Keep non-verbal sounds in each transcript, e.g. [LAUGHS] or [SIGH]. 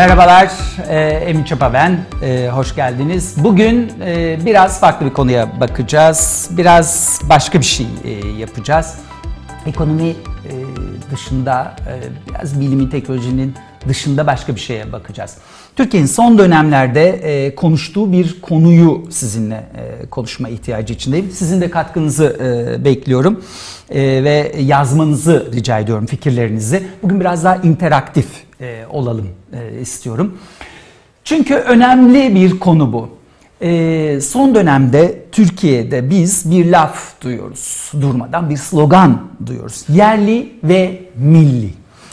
Merhabalar, e, Emin Çapa ben. E, hoş geldiniz. Bugün e, biraz farklı bir konuya bakacağız. Biraz başka bir şey yapacağız. Ekonomi dışında, biraz bilimin, teknolojinin dışında başka bir şeye bakacağız. Türkiye'nin son dönemlerde konuştuğu bir konuyu sizinle konuşma ihtiyacı içindeyim. Sizin de katkınızı bekliyorum ve yazmanızı rica ediyorum, fikirlerinizi. Bugün biraz daha interaktif e, olalım e, istiyorum. Çünkü önemli bir konu bu. E, son dönemde Türkiye'de biz bir laf duyuyoruz durmadan, bir slogan duyuyoruz. Yerli ve milli.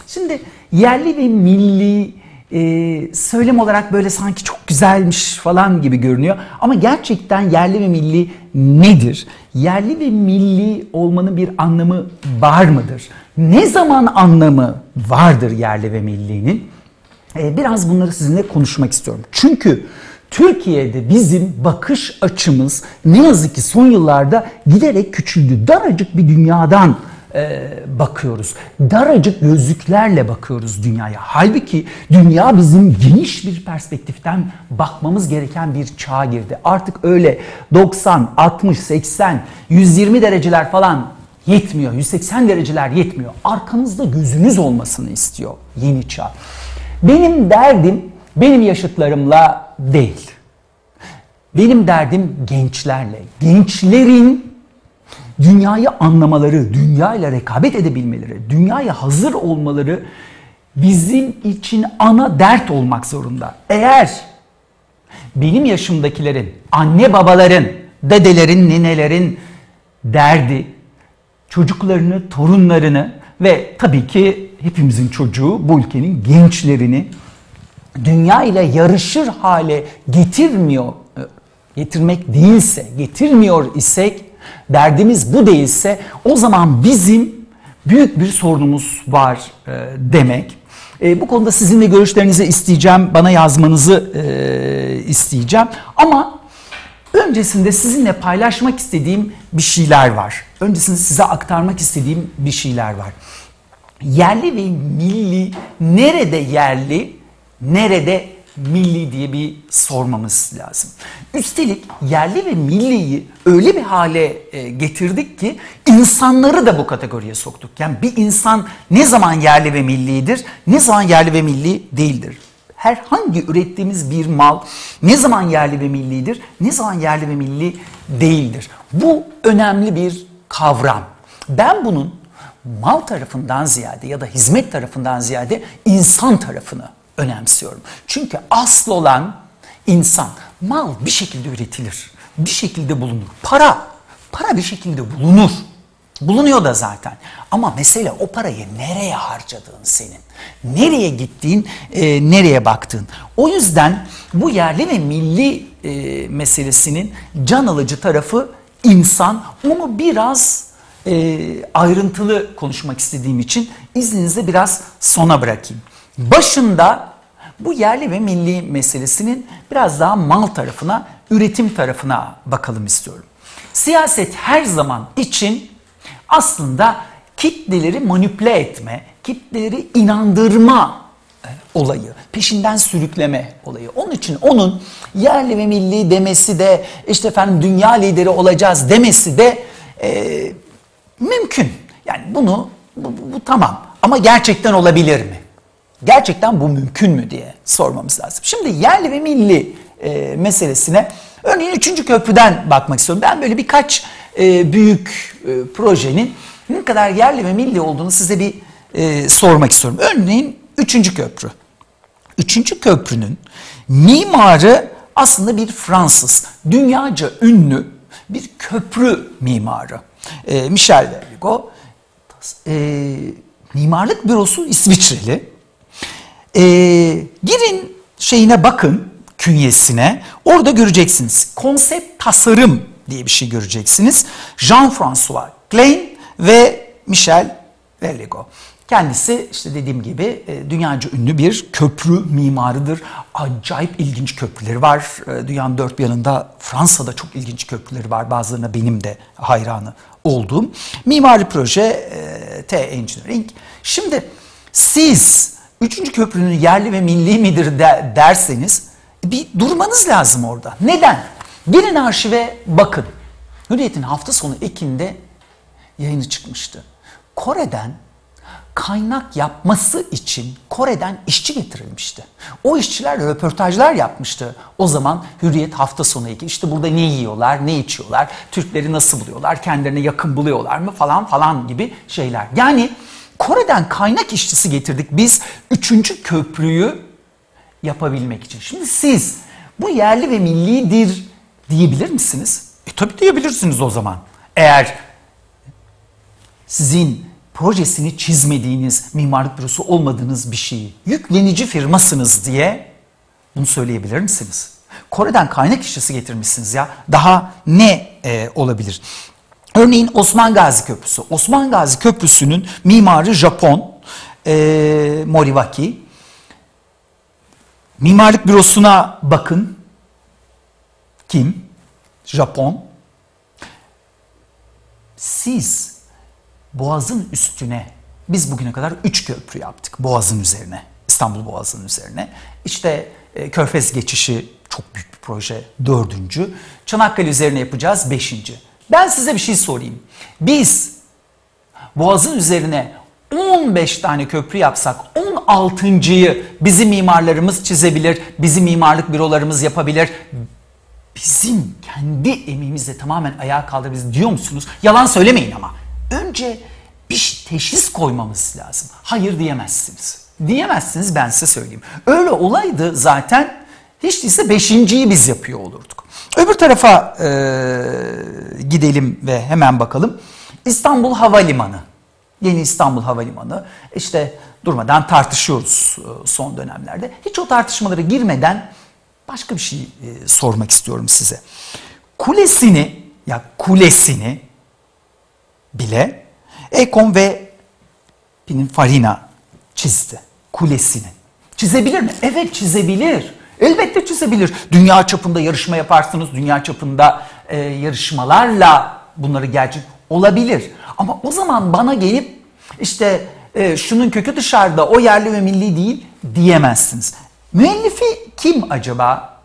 Şimdi yerli ve milli e, söylem olarak böyle sanki çok güzelmiş falan gibi görünüyor. Ama gerçekten yerli ve milli nedir? Yerli ve milli olmanın bir anlamı var mıdır? Ne zaman anlamı vardır yerli ve millinin? E, biraz bunları sizinle konuşmak istiyorum. Çünkü Türkiye'de bizim bakış açımız ne yazık ki son yıllarda giderek küçüldü. Daracık bir dünyadan e, bakıyoruz. Daracık gözlüklerle bakıyoruz dünyaya. Halbuki dünya bizim geniş bir perspektiften bakmamız gereken bir çağa girdi. Artık öyle 90, 60, 80, 120 dereceler falan yetmiyor. 180 dereceler yetmiyor. Arkanızda gözünüz olmasını istiyor yeni çağ. Benim derdim benim yaşıtlarımla değil. Benim derdim gençlerle. Gençlerin dünyayı anlamaları, dünyayla rekabet edebilmeleri, dünyaya hazır olmaları bizim için ana dert olmak zorunda. Eğer benim yaşımdakilerin, anne babaların, dedelerin, ninelerin derdi çocuklarını, torunlarını ve tabii ki hepimizin çocuğu, bu ülkenin gençlerini dünya ile yarışır hale getirmiyor, getirmek değilse, getirmiyor isek derdimiz bu değilse o zaman bizim büyük bir sorunumuz var e, demek. E, bu konuda sizinle görüşlerinizi isteyeceğim, bana yazmanızı e, isteyeceğim. Ama öncesinde sizinle paylaşmak istediğim bir şeyler var. Öncesinde size aktarmak istediğim bir şeyler var. Yerli ve milli nerede yerli, nerede milli diye bir sormamız lazım. Üstelik yerli ve milliyi öyle bir hale e, getirdik ki insanları da bu kategoriye soktuk. Yani bir insan ne zaman yerli ve millidir, ne zaman yerli ve milli değildir. Herhangi ürettiğimiz bir mal ne zaman yerli ve millidir, ne zaman yerli ve milli değildir. Bu önemli bir kavram. Ben bunun mal tarafından ziyade ya da hizmet tarafından ziyade insan tarafını önemsiyorum. Çünkü asıl olan insan. Mal bir şekilde üretilir. Bir şekilde bulunur. Para, para bir şekilde bulunur. Bulunuyor da zaten. Ama mesele o parayı nereye harcadığın senin. Nereye gittiğin, e, nereye baktığın. O yüzden bu yerli ve milli e, meselesinin can alıcı tarafı insan. Onu biraz e, ayrıntılı konuşmak istediğim için izninizle biraz sona bırakayım. Başında bu yerli ve milli meselesinin biraz daha mal tarafına, üretim tarafına bakalım istiyorum. Siyaset her zaman için aslında kitleleri manipüle etme, kitleleri inandırma e, olayı, peşinden sürükleme olayı. Onun için onun yerli ve milli demesi de işte efendim dünya lideri olacağız demesi de e, mümkün. Yani bunu bu, bu, bu tamam ama gerçekten olabilir mi? Gerçekten bu mümkün mü diye sormamız lazım. Şimdi yerli ve milli e, meselesine örneğin 3. köprüden bakmak istiyorum. Ben böyle birkaç e, büyük e, projenin ne kadar yerli ve milli olduğunu size bir e, sormak istiyorum. Örneğin 3. köprü. 3. köprünün mimarı aslında bir Fransız, dünyaca ünlü bir köprü mimarı. E, Michel Verligo. E, mimarlık bürosu İsviçreli. E, girin şeyine bakın künyesine. Orada göreceksiniz. Konsept tasarım diye bir şey göreceksiniz. Jean-François Klein ve Michel Verligo. Kendisi işte dediğim gibi e, dünyaca ünlü bir köprü mimarıdır. Acayip ilginç köprüleri var. E, dünyanın dört bir yanında Fransa'da çok ilginç köprüleri var. Bazılarına benim de hayranı olduğum. Mimari proje e, T Engineering. Şimdi siz üçüncü köprünün yerli ve milli midir de, derseniz bir durmanız lazım orada. Neden? Gelin arşive bakın. Hürriyet'in hafta sonu Ekim'de yayını çıkmıştı. Kore'den kaynak yapması için Kore'den işçi getirilmişti. O işçiler röportajlar yapmıştı. O zaman Hürriyet hafta sonu ilgili işte burada ne yiyorlar, ne içiyorlar, Türkleri nasıl buluyorlar, kendilerine yakın buluyorlar mı falan falan gibi şeyler. Yani Kore'den kaynak işçisi getirdik biz üçüncü köprüyü yapabilmek için. Şimdi siz bu yerli ve millidir diyebilir misiniz? E tabii diyebilirsiniz o zaman. Eğer sizin projesini çizmediğiniz, mimarlık bürosu olmadığınız bir şeyi yüklenici firmasınız diye bunu söyleyebilir misiniz? Kore'den kaynak işçisi getirmişsiniz ya. Daha ne e, olabilir? Örneğin Osman Gazi Köprüsü. Osman Gazi Köprüsü'nün mimarı Japon e, Moriwaki. Mimarlık bürosuna bakın. Kim? Japon. Siz Boğaz'ın üstüne biz bugüne kadar üç köprü yaptık Boğaz'ın üzerine. İstanbul Boğazı'nın üzerine. İşte e, Körfez geçişi çok büyük bir proje. Dördüncü. Çanakkale üzerine yapacağız. Beşinci. Ben size bir şey sorayım. Biz Boğaz'ın üzerine 15 tane köprü yapsak 16.yı bizim mimarlarımız çizebilir, bizim mimarlık bürolarımız yapabilir. Bizim kendi emeğimizle tamamen ayağa kaldırabiliriz diyor musunuz? Yalan söylemeyin ama. Önce bir teşhis koymamız lazım. Hayır diyemezsiniz. Diyemezsiniz ben size söyleyeyim. Öyle olaydı zaten hiç değilse beşinciyi biz yapıyor olurduk. Öbür tarafa e, gidelim ve hemen bakalım. İstanbul Havalimanı. Yeni İstanbul Havalimanı. İşte durmadan tartışıyoruz e, son dönemlerde. Hiç o tartışmalara girmeden başka bir şey e, sormak istiyorum size. Kulesini ya kulesini bile Ekon ve Pininfarina çizdi. Kulesini. Çizebilir mi? Evet çizebilir. Elbette çizebilir. Dünya çapında yarışma yaparsınız. Dünya çapında e, yarışmalarla bunları gerçek olabilir. Ama o zaman bana gelip işte e, şunun kökü dışarıda o yerli ve milli değil diyemezsiniz. Müellifi kim acaba?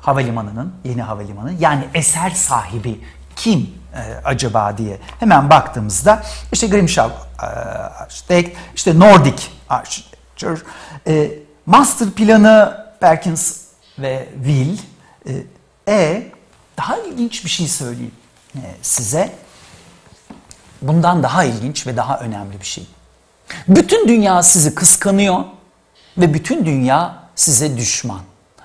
Havalimanının, yeni havalimanı yani eser sahibi kim e, acaba diye hemen baktığımızda işte Grimshaw e, Architect, işte Nordic Architecture, e, master planı Perkins ve Will. E, e daha ilginç bir şey söyleyeyim e, size. Bundan daha ilginç ve daha önemli bir şey. Bütün dünya sizi kıskanıyor ve bütün dünya size düşman.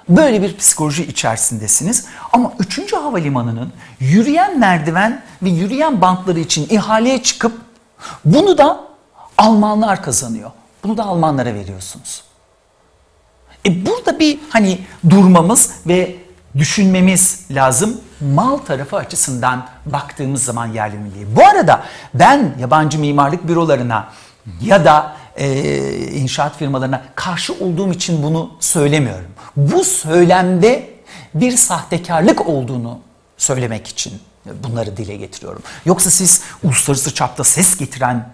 Böyle bir psikoloji içerisindesiniz. Ama 3. havalimanının yürüyen merdiven ve yürüyen bantları için ihaleye çıkıp bunu da Almanlar kazanıyor. Bunu da Almanlara veriyorsunuz. E burada bir hani durmamız ve düşünmemiz lazım. Mal tarafı açısından baktığımız zaman yerli milli. Bu arada ben yabancı mimarlık bürolarına ya da e, inşaat firmalarına karşı olduğum için bunu söylemiyorum. Bu söylemde bir sahtekarlık olduğunu söylemek için bunları dile getiriyorum. Yoksa siz uluslararası çapta ses getiren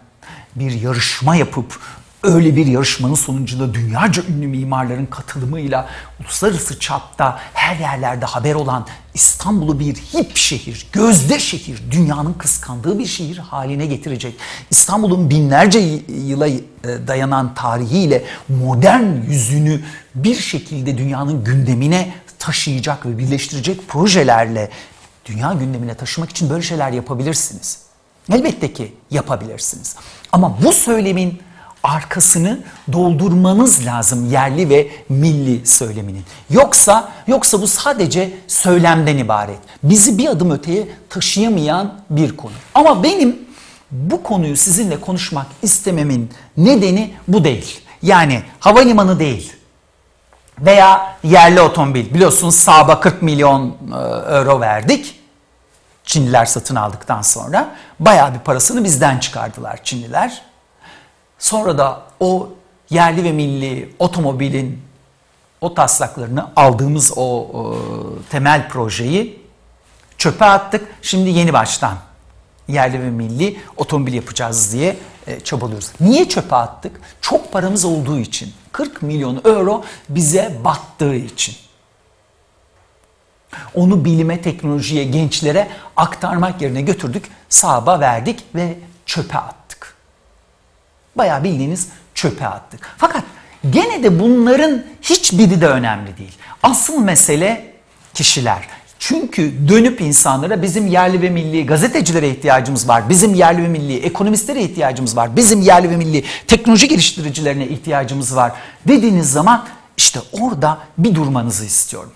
bir yarışma yapıp öyle bir yarışmanın sonucunda dünyaca ünlü mimarların katılımıyla uluslararası çapta her yerlerde haber olan İstanbul'u bir hip şehir, gözde şehir, dünyanın kıskandığı bir şehir haline getirecek. İstanbul'un binlerce yıla e, dayanan tarihiyle modern yüzünü bir şekilde dünyanın gündemine taşıyacak ve birleştirecek projelerle dünya gündemine taşımak için böyle şeyler yapabilirsiniz. Elbette ki yapabilirsiniz. Ama bu söylemin arkasını doldurmanız lazım yerli ve milli söyleminin. Yoksa yoksa bu sadece söylemden ibaret. Bizi bir adım öteye taşıyamayan bir konu. Ama benim bu konuyu sizinle konuşmak istememin nedeni bu değil. Yani havalimanı değil veya yerli otomobil. Biliyorsunuz Saab'a 40 milyon e, euro verdik. Çinliler satın aldıktan sonra bayağı bir parasını bizden çıkardılar Çinliler. Sonra da o yerli ve milli otomobilin o taslaklarını aldığımız o, o temel projeyi çöpe attık. Şimdi yeni baştan yerli ve milli otomobil yapacağız diye e, çabalıyoruz. Niye çöpe attık? Çok paramız olduğu için. 40 milyon euro bize battığı için. Onu bilime, teknolojiye, gençlere aktarmak yerine götürdük, sahaba verdik ve çöpe attık. Bayağı bildiğiniz çöpe attık. Fakat gene de bunların hiçbiri de önemli değil. Asıl mesele kişiler. Çünkü dönüp insanlara bizim yerli ve milli gazetecilere ihtiyacımız var. Bizim yerli ve milli ekonomistlere ihtiyacımız var. Bizim yerli ve milli teknoloji geliştiricilerine ihtiyacımız var dediğiniz zaman işte orada bir durmanızı istiyorum.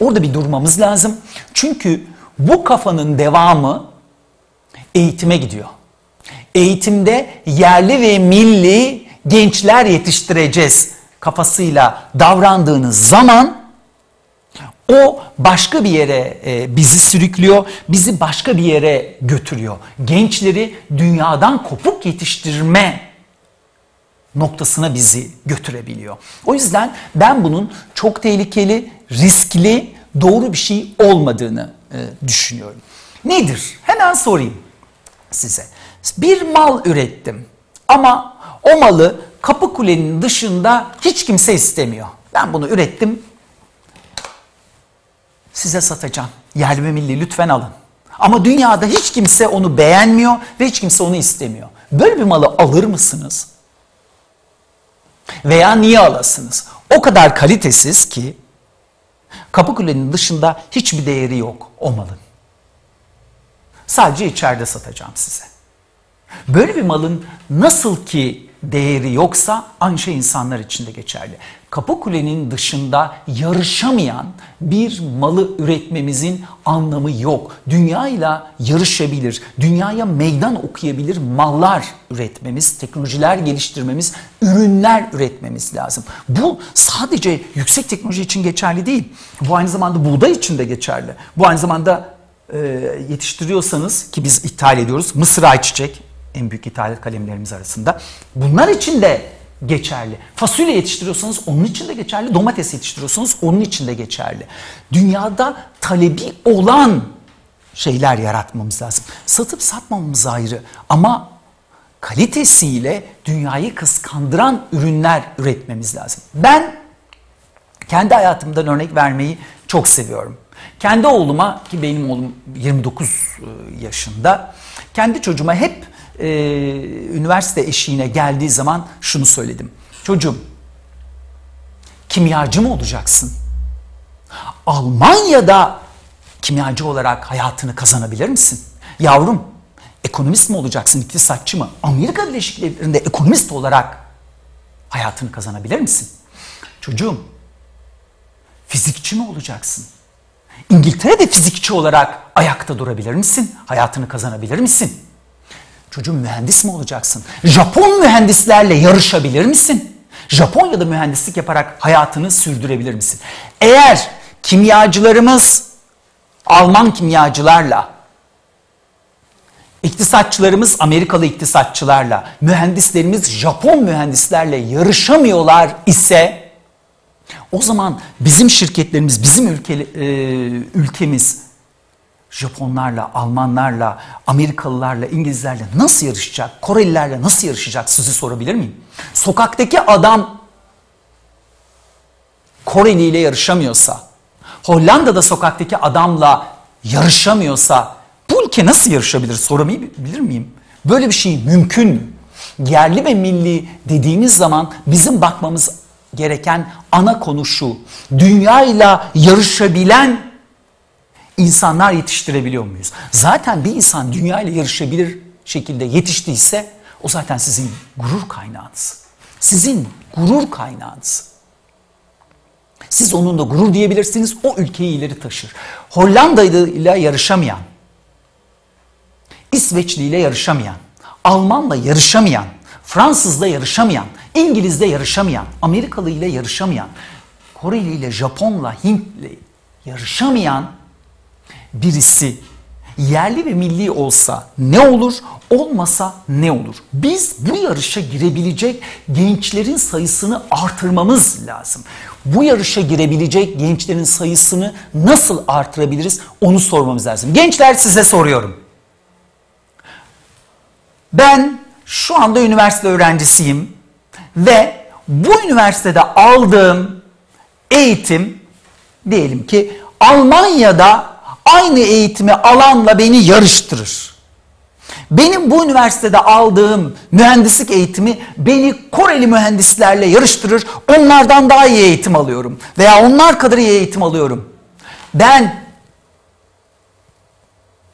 Orada bir durmamız lazım. Çünkü bu kafanın devamı eğitime gidiyor. Eğitimde yerli ve milli gençler yetiştireceğiz kafasıyla davrandığınız zaman o başka bir yere e, bizi sürüklüyor, bizi başka bir yere götürüyor. Gençleri dünyadan kopuk yetiştirme noktasına bizi götürebiliyor. O yüzden ben bunun çok tehlikeli, riskli, doğru bir şey olmadığını e, düşünüyorum. Nedir? Hemen sorayım size. Bir mal ürettim ama o malı kapı kulenin dışında hiç kimse istemiyor. Ben bunu ürettim, size satacağım. Yerli ve milli lütfen alın. Ama dünyada hiç kimse onu beğenmiyor ve hiç kimse onu istemiyor. Böyle bir malı alır mısınız? Veya niye alasınız? O kadar kalitesiz ki Kapıkule'nin dışında hiçbir değeri yok o malın. Sadece içeride satacağım size. Böyle bir malın nasıl ki değeri yoksa aynı şey insanlar için de geçerli. Kapıkule'nin dışında yarışamayan bir malı üretmemizin anlamı yok. Dünyayla yarışabilir, dünyaya meydan okuyabilir mallar üretmemiz, teknolojiler geliştirmemiz, ürünler üretmemiz lazım. Bu sadece yüksek teknoloji için geçerli değil. Bu aynı zamanda buğday için de geçerli. Bu aynı zamanda e, yetiştiriyorsanız ki biz ithal ediyoruz. Mısır ayçiçek en büyük ithalat kalemlerimiz arasında. Bunlar için de geçerli. Fasulye yetiştiriyorsanız onun için de geçerli. Domates yetiştiriyorsanız onun için de geçerli. Dünyada talebi olan şeyler yaratmamız lazım. Satıp satmamamız ayrı ama kalitesiyle dünyayı kıskandıran ürünler üretmemiz lazım. Ben kendi hayatımdan örnek vermeyi çok seviyorum. Kendi oğluma ki benim oğlum 29 e, yaşında kendi çocuğuma hep e, üniversite eşiğine geldiği zaman şunu söyledim. Çocuğum kimyacı mı olacaksın? Almanya'da kimyacı olarak hayatını kazanabilir misin? Yavrum ekonomist mi olacaksın, iktisatçı mı? Amerika Birleşik Devletleri'nde ekonomist olarak hayatını kazanabilir misin? Çocuğum fizikçi mi olacaksın? İngiltere'de fizikçi olarak ayakta durabilir misin? Hayatını kazanabilir misin? Çocuğum mühendis mi olacaksın? Japon mühendislerle yarışabilir misin? Japonya'da mühendislik yaparak hayatını sürdürebilir misin? Eğer kimyacılarımız Alman kimyacılarla, iktisatçılarımız Amerikalı iktisatçılarla, mühendislerimiz Japon mühendislerle yarışamıyorlar ise o zaman bizim şirketlerimiz, bizim ülke, e, ülkemiz Japonlarla, Almanlarla, Amerikalılarla, İngilizlerle nasıl yarışacak? Korelilerle nasıl yarışacak sizi sorabilir miyim? Sokaktaki adam Koreli ile yarışamıyorsa, Hollanda'da sokaktaki adamla yarışamıyorsa bu ülke nasıl yarışabilir sorabilir miyim? Böyle bir şey mümkün mü? Yerli ve milli dediğimiz zaman bizim bakmamız gereken ana konu şu. Dünyayla yarışabilen insanlar yetiştirebiliyor muyuz? Zaten bir insan dünya ile yarışabilir şekilde yetiştiyse o zaten sizin gurur kaynağınız. Sizin gurur kaynağınız. Siz onunla gurur diyebilirsiniz, o ülkeyi ileri taşır. Hollanda ile yarışamayan, İsveçli ile yarışamayan, Almanla yarışamayan, Fransızla yarışamayan, İngilizle yarışamayan, Amerikalı ile yarışamayan, Koreli ile Japonla, Hintli yarışamayan birisi yerli ve milli olsa ne olur, olmasa ne olur? Biz bu yarışa girebilecek gençlerin sayısını artırmamız lazım. Bu yarışa girebilecek gençlerin sayısını nasıl artırabiliriz onu sormamız lazım. Gençler size soruyorum. Ben şu anda üniversite öğrencisiyim ve bu üniversitede aldığım eğitim diyelim ki Almanya'da aynı eğitimi alanla beni yarıştırır. Benim bu üniversitede aldığım mühendislik eğitimi beni Koreli mühendislerle yarıştırır. Onlardan daha iyi eğitim alıyorum veya onlar kadar iyi eğitim alıyorum. Ben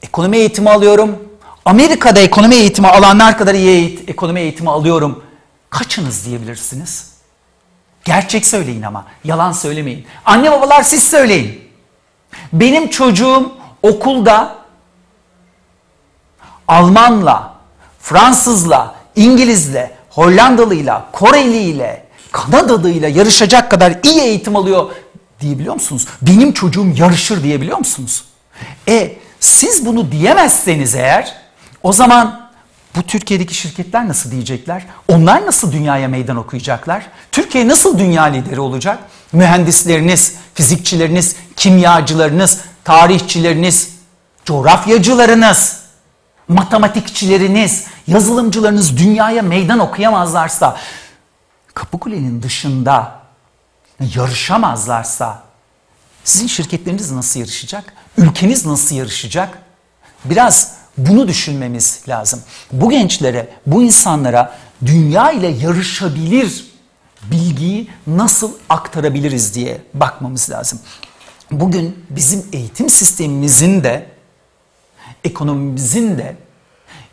ekonomi eğitimi alıyorum. Amerika'da ekonomi eğitimi alanlar kadar iyi eğit ekonomi eğitimi alıyorum. Kaçınız diyebilirsiniz? Gerçek söyleyin ama yalan söylemeyin. Anne babalar siz söyleyin. Benim çocuğum okulda Almanla, Fransızla, İngilizle, Hollandalıyla, Koreliyle, Kanadalıyla yarışacak kadar iyi eğitim alıyor diyebiliyor musunuz? Benim çocuğum yarışır diyebiliyor musunuz? E siz bunu diyemezseniz eğer o zaman bu Türkiye'deki şirketler nasıl diyecekler? Onlar nasıl dünyaya meydan okuyacaklar? Türkiye nasıl dünya lideri olacak? Mühendisleriniz, fizikçileriniz, kimyacılarınız, tarihçileriniz, coğrafyacılarınız, matematikçileriniz, yazılımcılarınız dünyaya meydan okuyamazlarsa, Kapıkule'nin dışında yarışamazlarsa sizin şirketleriniz nasıl yarışacak? Ülkeniz nasıl yarışacak? Biraz bunu düşünmemiz lazım. Bu gençlere, bu insanlara dünya ile yarışabilir bilgiyi nasıl aktarabiliriz diye bakmamız lazım. Bugün bizim eğitim sistemimizin de ekonomimizin de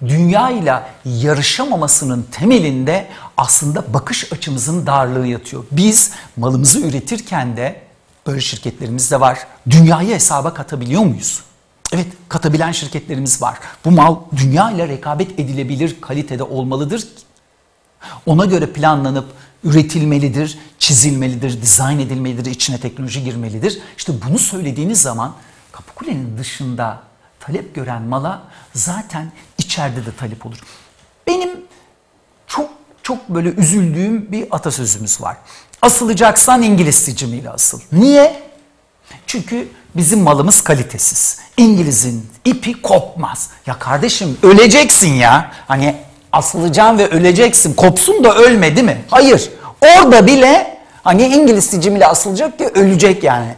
dünya ile yarışamamasının temelinde aslında bakış açımızın darlığı yatıyor. Biz malımızı üretirken de böyle şirketlerimiz de var. Dünyayı hesaba katabiliyor muyuz? Evet katabilen şirketlerimiz var. Bu mal dünya ile rekabet edilebilir kalitede olmalıdır. Ona göre planlanıp üretilmelidir, çizilmelidir, dizayn edilmelidir, içine teknoloji girmelidir. İşte bunu söylediğiniz zaman Kapıkule'nin dışında talep gören mala zaten içeride de talep olur. Benim çok çok böyle üzüldüğüm bir atasözümüz var. Asılacaksan İngiliz sicimiyle asıl. Niye? Çünkü bizim malımız kalitesiz. İngiliz'in ipi kopmaz. Ya kardeşim öleceksin ya. Hani asılacaksın ve öleceksin. Kopsun da ölme değil mi? Hayır. Orada bile hani İngiliz sicimiyle asılacak ki ölecek yani.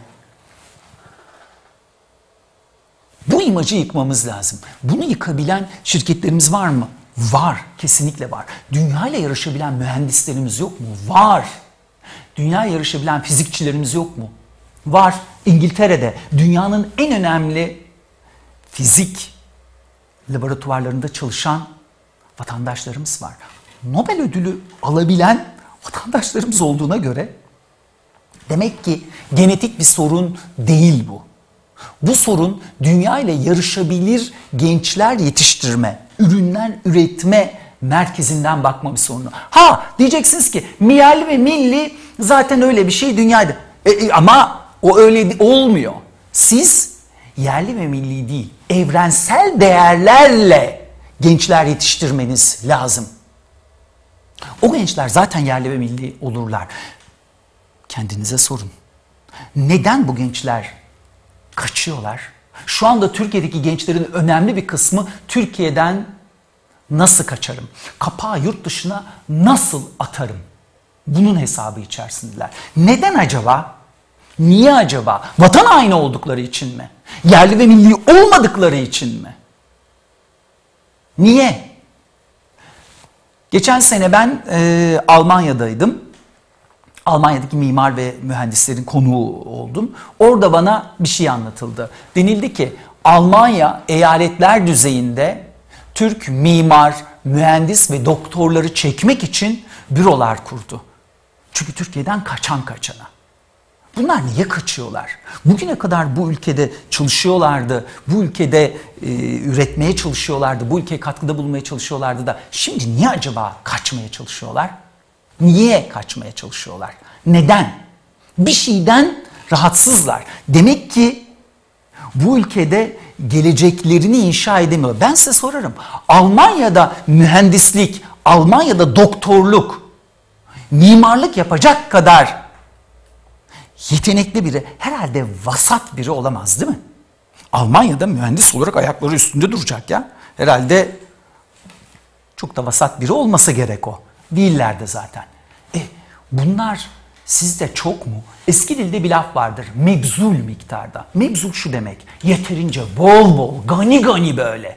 Bu imajı yıkmamız lazım. Bunu yıkabilen şirketlerimiz var mı? Var, kesinlikle var. Dünya ile yarışabilen mühendislerimiz yok mu? Var. Dünya yarışabilen fizikçilerimiz yok mu? Var. İngiltere'de dünyanın en önemli fizik laboratuvarlarında çalışan vatandaşlarımız var. Nobel ödülü alabilen vatandaşlarımız olduğuna göre demek ki genetik bir sorun değil bu. Bu sorun dünya ile yarışabilir gençler yetiştirme, ürünler üretme merkezinden bakma bir sorunu. Ha diyeceksiniz ki miyerli ve milli zaten öyle bir şey dünyada. E, e, ama o öyle olmuyor. Siz yerli ve milli değil, evrensel değerlerle gençler yetiştirmeniz lazım. O gençler zaten yerli ve milli olurlar. Kendinize sorun. Neden bu gençler kaçıyorlar. Şu anda Türkiye'deki gençlerin önemli bir kısmı Türkiye'den nasıl kaçarım? Kapağı yurt dışına nasıl atarım? Bunun hesabı içerisindeler. Neden acaba? Niye acaba? Vatan haini oldukları için mi? Yerli ve milli olmadıkları için mi? Niye? Geçen sene ben e, Almanya'daydım. Almanya'daki mimar ve mühendislerin konuğu oldum. Orada bana bir şey anlatıldı. Denildi ki Almanya eyaletler düzeyinde Türk mimar, mühendis ve doktorları çekmek için bürolar kurdu. Çünkü Türkiye'den kaçan kaçana. Bunlar niye kaçıyorlar? Bugüne kadar bu ülkede çalışıyorlardı, bu ülkede e, üretmeye çalışıyorlardı, bu ülkeye katkıda bulunmaya çalışıyorlardı da şimdi niye acaba kaçmaya çalışıyorlar? Niye kaçmaya çalışıyorlar? Neden? Bir şeyden rahatsızlar. Demek ki bu ülkede geleceklerini inşa edemiyor. Ben size sorarım. Almanya'da mühendislik, Almanya'da doktorluk, mimarlık yapacak kadar yetenekli biri herhalde vasat biri olamaz değil mi? Almanya'da mühendis olarak ayakları üstünde duracak ya. Herhalde Çok da vasat biri olmasa gerek o. Değiller de zaten. E bunlar sizde çok mu? Eski dilde bir laf vardır. Mebzul miktarda. Mebzul şu demek. Yeterince bol bol, gani gani böyle.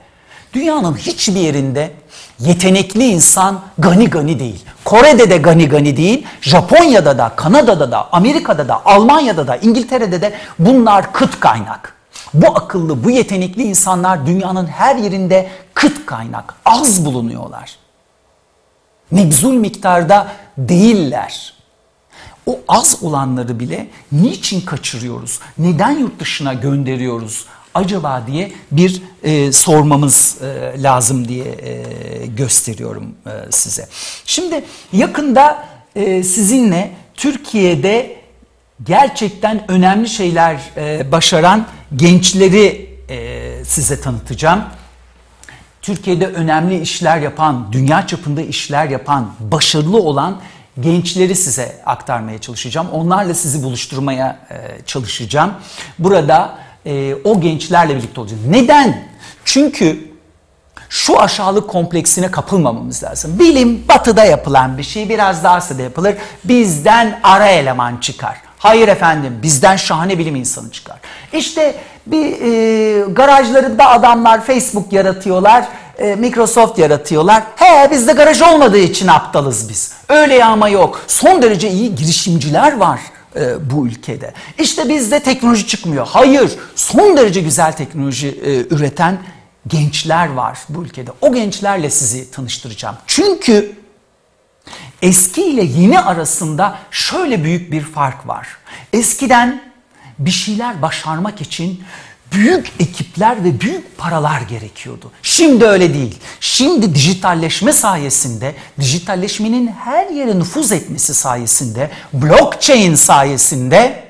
Dünyanın hiçbir yerinde yetenekli insan gani gani değil. Kore'de de gani gani değil, Japonya'da da, Kanada'da da, Amerika'da da, Almanya'da da, İngiltere'de de bunlar kıt kaynak. Bu akıllı, bu yetenekli insanlar dünyanın her yerinde kıt kaynak, az bulunuyorlar. Mebzul miktarda değiller. O az olanları bile niçin kaçırıyoruz? Neden yurt dışına gönderiyoruz? Acaba diye bir e, sormamız e, lazım diye e, gösteriyorum e, size. Şimdi yakında e, sizinle Türkiye'de gerçekten önemli şeyler e, başaran gençleri e, size tanıtacağım. Türkiye'de önemli işler yapan, dünya çapında işler yapan, başarılı olan gençleri size aktarmaya çalışacağım. Onlarla sizi buluşturmaya e, çalışacağım. Burada e, o gençlerle birlikte olacağız. Neden? Çünkü şu aşağılık kompleksine kapılmamamız lazım. Bilim batıda yapılan bir şey biraz daha Asya'da yapılır. Bizden ara eleman çıkar. Hayır efendim bizden şahane bilim insanı çıkar. İşte bir e, garajlarında adamlar Facebook yaratıyorlar. E, Microsoft yaratıyorlar. He bizde garaj olmadığı için aptalız biz. Öyle ama yok. Son derece iyi girişimciler var e, bu ülkede. İşte bizde teknoloji çıkmıyor. Hayır, son derece güzel teknoloji e, üreten gençler var bu ülkede. O gençlerle sizi tanıştıracağım. Çünkü eski ile yeni arasında şöyle büyük bir fark var. Eskiden bir şeyler başarmak için büyük ekipler ve büyük paralar gerekiyordu. Şimdi öyle değil. Şimdi dijitalleşme sayesinde, dijitalleşmenin her yere nüfuz etmesi sayesinde, blockchain sayesinde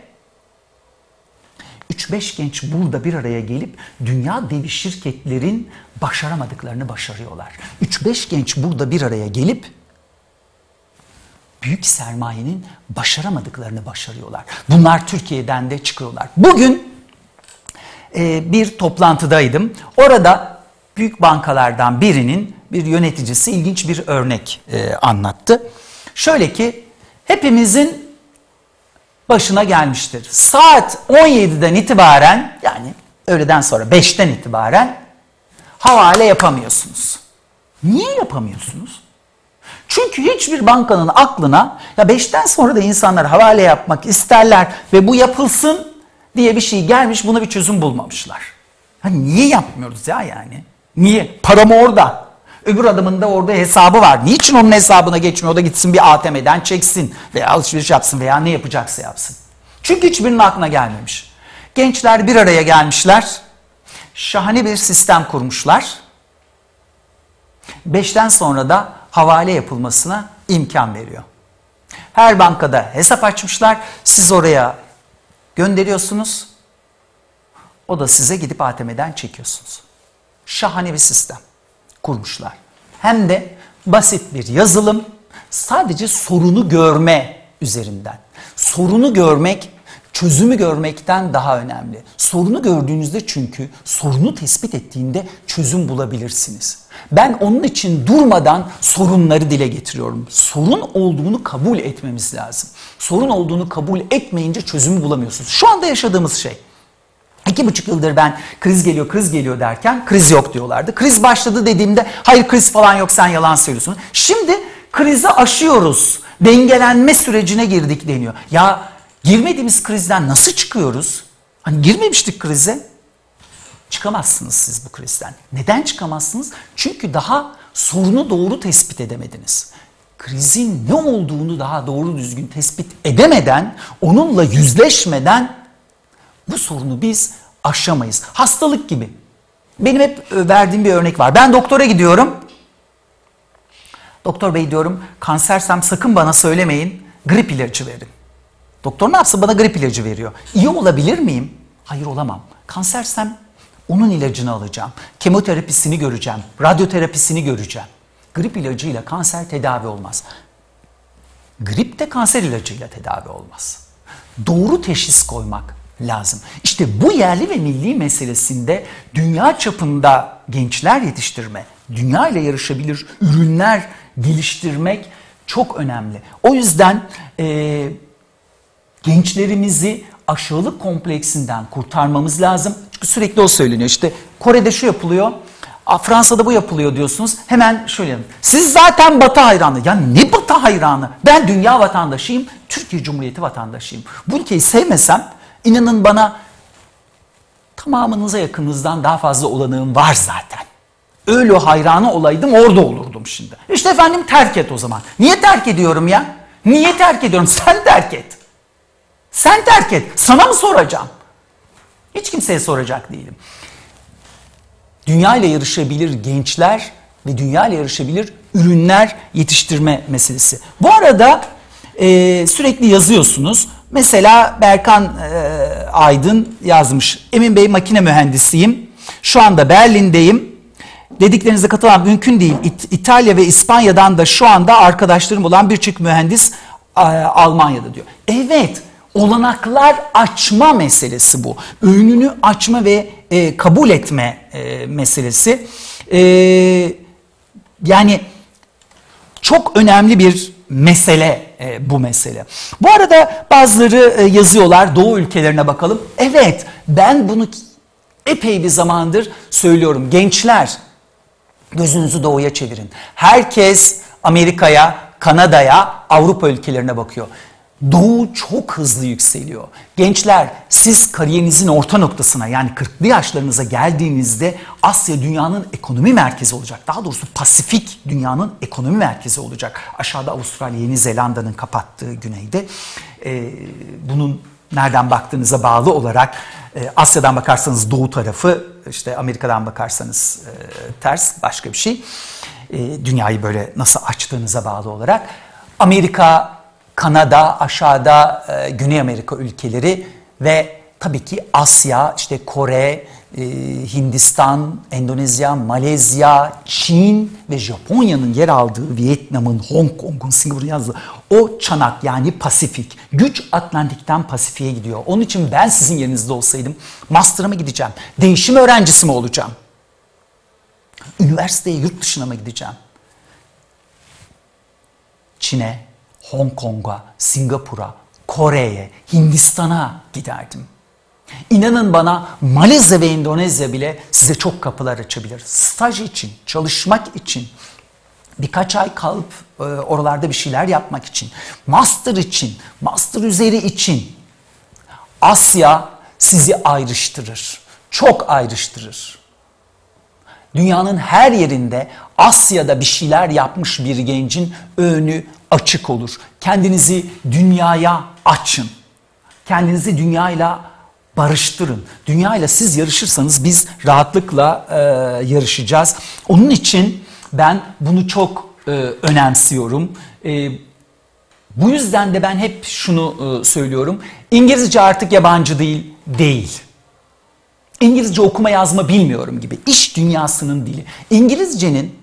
3-5 genç burada bir araya gelip dünya devi şirketlerin başaramadıklarını başarıyorlar. 3-5 genç burada bir araya gelip büyük sermayenin başaramadıklarını başarıyorlar. Bunlar Türkiye'den de çıkıyorlar. Bugün e, bir toplantıdaydım. Orada büyük bankalardan birinin bir yöneticisi ilginç bir örnek e, anlattı. Şöyle ki hepimizin başına gelmiştir. Saat 17'den itibaren yani öğleden sonra 5'ten itibaren havale yapamıyorsunuz. Niye yapamıyorsunuz? Çünkü hiçbir bankanın aklına ya 5'ten sonra da insanlar havale yapmak isterler ve bu yapılsın diye bir şey gelmiş buna bir çözüm bulmamışlar. Hani niye yapmıyoruz ya yani? Niye? Param orada. Öbür adamın da orada hesabı var. Niçin onun hesabına geçmiyor? O da gitsin bir ATM'den çeksin veya alışveriş yapsın veya ne yapacaksa yapsın. Çünkü hiçbirinin aklına gelmemiş. Gençler bir araya gelmişler. Şahane bir sistem kurmuşlar. Beşten sonra da havale yapılmasına imkan veriyor. Her bankada hesap açmışlar. Siz oraya gönderiyorsunuz. O da size gidip ATM'den çekiyorsunuz. Şahane bir sistem kurmuşlar. Hem de basit bir yazılım sadece sorunu görme üzerinden. Sorunu görmek çözümü görmekten daha önemli. Sorunu gördüğünüzde çünkü sorunu tespit ettiğinde çözüm bulabilirsiniz. Ben onun için durmadan sorunları dile getiriyorum. Sorun olduğunu kabul etmemiz lazım. Sorun olduğunu kabul etmeyince çözümü bulamıyorsunuz. Şu anda yaşadığımız şey. İki buçuk yıldır ben kriz geliyor, kriz geliyor derken kriz yok diyorlardı. Kriz başladı dediğimde hayır kriz falan yok sen yalan söylüyorsun. Şimdi krizi aşıyoruz. Dengelenme sürecine girdik deniyor. Ya girmediğimiz krizden nasıl çıkıyoruz? Hani girmemiştik krize. Çıkamazsınız siz bu krizden. Neden çıkamazsınız? Çünkü daha sorunu doğru tespit edemediniz. Krizin ne olduğunu daha doğru düzgün tespit edemeden, onunla yüzleşmeden bu sorunu biz aşamayız. Hastalık gibi. Benim hep e, verdiğim bir örnek var. Ben doktora gidiyorum. Doktor bey diyorum kansersem sakın bana söylemeyin grip ilacı verin. Doktor ne yapsın bana grip ilacı veriyor. İyi olabilir miyim? Hayır olamam. Kansersem onun ilacını alacağım. Kemoterapisini göreceğim. Radyoterapisini göreceğim. Grip ilacıyla kanser tedavi olmaz. Grip de kanser ilacıyla tedavi olmaz. Doğru teşhis koymak lazım. İşte bu yerli ve milli meselesinde dünya çapında gençler yetiştirme, dünya ile yarışabilir ürünler geliştirmek çok önemli. O yüzden e, gençlerimizi aşağılık kompleksinden kurtarmamız lazım. Çünkü sürekli o söyleniyor. İşte Kore'de şu yapılıyor, Fransa'da bu yapılıyor diyorsunuz. Hemen şöyle Siz zaten Batı hayranı. Ya ne Batı hayranı? Ben dünya vatandaşıyım, Türkiye Cumhuriyeti vatandaşıyım. Bu ülkeyi sevmesem inanın bana tamamınıza yakınızdan daha fazla olanığım var zaten. Öyle hayranı olaydım orada olurdum şimdi. İşte efendim terk et o zaman. Niye terk ediyorum ya? Niye terk ediyorum? [LAUGHS] Sen terk et. Sen terk et. Sana mı soracağım? Hiç kimseye soracak değilim. Dünya ile yarışabilir gençler ve dünya ile yarışabilir ürünler yetiştirme meselesi. Bu arada e, sürekli yazıyorsunuz. Mesela Berkan e, Aydın yazmış. Emin Bey makine mühendisiyim. Şu anda Berlin'deyim. Dediklerinize katılan mümkün değil. İt, İtalya ve İspanya'dan da şu anda arkadaşlarım olan birçok mühendis e, Almanya'da diyor. Evet olanaklar açma meselesi bu. Önünü açma ve e, kabul etme e, meselesi. E, yani çok önemli bir mesele e, bu mesele. Bu arada bazıları e, yazıyorlar Doğu ülkelerine bakalım. Evet ben bunu epey bir zamandır söylüyorum. Gençler gözünüzü doğuya çevirin. Herkes Amerika'ya, Kanada'ya, Avrupa ülkelerine bakıyor. Doğu çok hızlı yükseliyor. Gençler siz kariyerinizin orta noktasına yani 40'lı yaşlarınıza geldiğinizde Asya dünyanın ekonomi merkezi olacak. Daha doğrusu Pasifik dünyanın ekonomi merkezi olacak. Aşağıda Avustralya, Yeni Zelanda'nın kapattığı güneyde. Ee, bunun nereden baktığınıza bağlı olarak e, Asya'dan bakarsanız doğu tarafı, işte Amerika'dan bakarsanız e, ters başka bir şey. E, dünyayı böyle nasıl açtığınıza bağlı olarak. Amerika Kanada, aşağıda e, Güney Amerika ülkeleri ve tabii ki Asya, işte Kore, e, Hindistan, Endonezya, Malezya, Çin ve Japonya'nın yer aldığı Vietnam'ın, Hong Kong'un, Singapur'un yazdığı o çanak yani Pasifik. Güç Atlantik'ten Pasifik'e gidiyor. Onun için ben sizin yerinizde olsaydım master'a mı gideceğim? Değişim öğrencisi mi olacağım? Üniversiteye, yurt dışına mı gideceğim? Çin'e, Hong Kong'a, Singapur'a, Kore'ye, Hindistan'a giderdim. İnanın bana Malezya ve Endonezya bile size çok kapılar açabilir. Staj için, çalışmak için, birkaç ay kalıp e, oralarda bir şeyler yapmak için, master için, master üzeri için Asya sizi ayrıştırır. Çok ayrıştırır. Dünyanın her yerinde Asya'da bir şeyler yapmış bir gencin önü açık olur. Kendinizi dünyaya açın. Kendinizi dünyayla barıştırın. Dünyayla siz yarışırsanız biz rahatlıkla e, yarışacağız. Onun için ben bunu çok e, önemsiyorum. E, bu yüzden de ben hep şunu e, söylüyorum. İngilizce artık yabancı değil, değil. İngilizce okuma yazma bilmiyorum gibi. İş dünyasının dili. İngilizcenin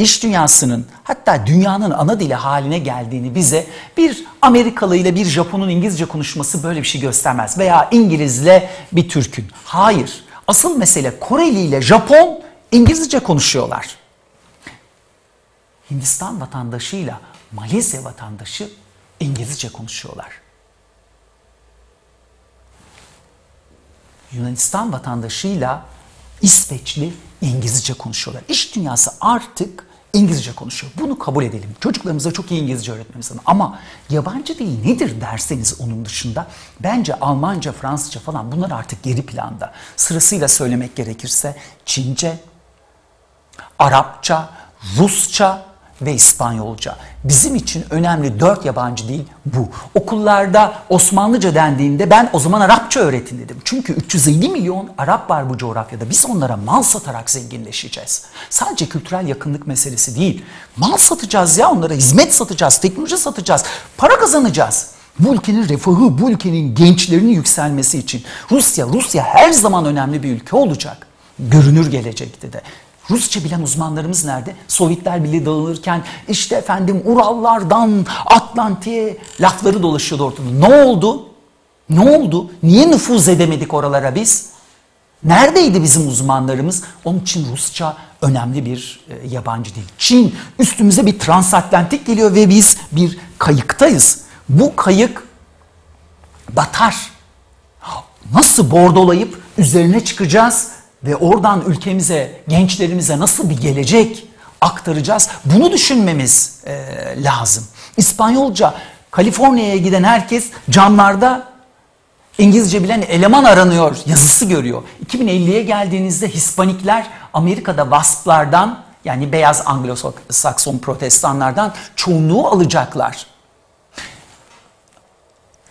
iş dünyasının hatta dünyanın ana dili haline geldiğini bize bir Amerikalı ile bir Japon'un İngilizce konuşması böyle bir şey göstermez. Veya İngilizle bir Türk'ün. Hayır. Asıl mesele Koreli ile Japon İngilizce konuşuyorlar. Hindistan vatandaşıyla Malezya vatandaşı İngilizce konuşuyorlar. Yunanistan vatandaşıyla İsveçli İngilizce konuşuyorlar. İş dünyası artık İngilizce konuşuyor. Bunu kabul edelim. Çocuklarımıza çok iyi İngilizce öğretmemiz lazım. Ama yabancı dil nedir derseniz onun dışında bence Almanca, Fransızca falan bunlar artık geri planda. Sırasıyla söylemek gerekirse Çince, Arapça, Rusça ve İspanyolca. Bizim için önemli dört yabancı dil bu. Okullarda Osmanlıca dendiğinde ben o zaman Arapça öğretin dedim. Çünkü 350 milyon Arap var bu coğrafyada. Biz onlara mal satarak zenginleşeceğiz. Sadece kültürel yakınlık meselesi değil. Mal satacağız ya onlara, hizmet satacağız, teknoloji satacağız, para kazanacağız. Bu ülkenin refahı, bu ülkenin gençlerinin yükselmesi için Rusya, Rusya her zaman önemli bir ülke olacak. Görünür gelecekte de. Rusça bilen uzmanlarımız nerede? Sovyetler bile dağılırken işte efendim Urallardan Atlantik'e lafları dolaşıyordu ortada. Ne oldu? Ne oldu? Niye nüfuz edemedik oralara biz? Neredeydi bizim uzmanlarımız? Onun için Rusça önemli bir e, yabancı dil. Çin üstümüze bir transatlantik geliyor ve biz bir kayıktayız. Bu kayık batar. Nasıl bordolayıp üzerine çıkacağız ve oradan ülkemize, gençlerimize nasıl bir gelecek aktaracağız? Bunu düşünmemiz e, lazım. İspanyolca Kaliforniya'ya giden herkes camlarda İngilizce bilen eleman aranıyor yazısı görüyor. 2050'ye geldiğinizde Hispanikler Amerika'da WASP'lardan yani beyaz Anglo-Sakson protestanlardan çoğunluğu alacaklar.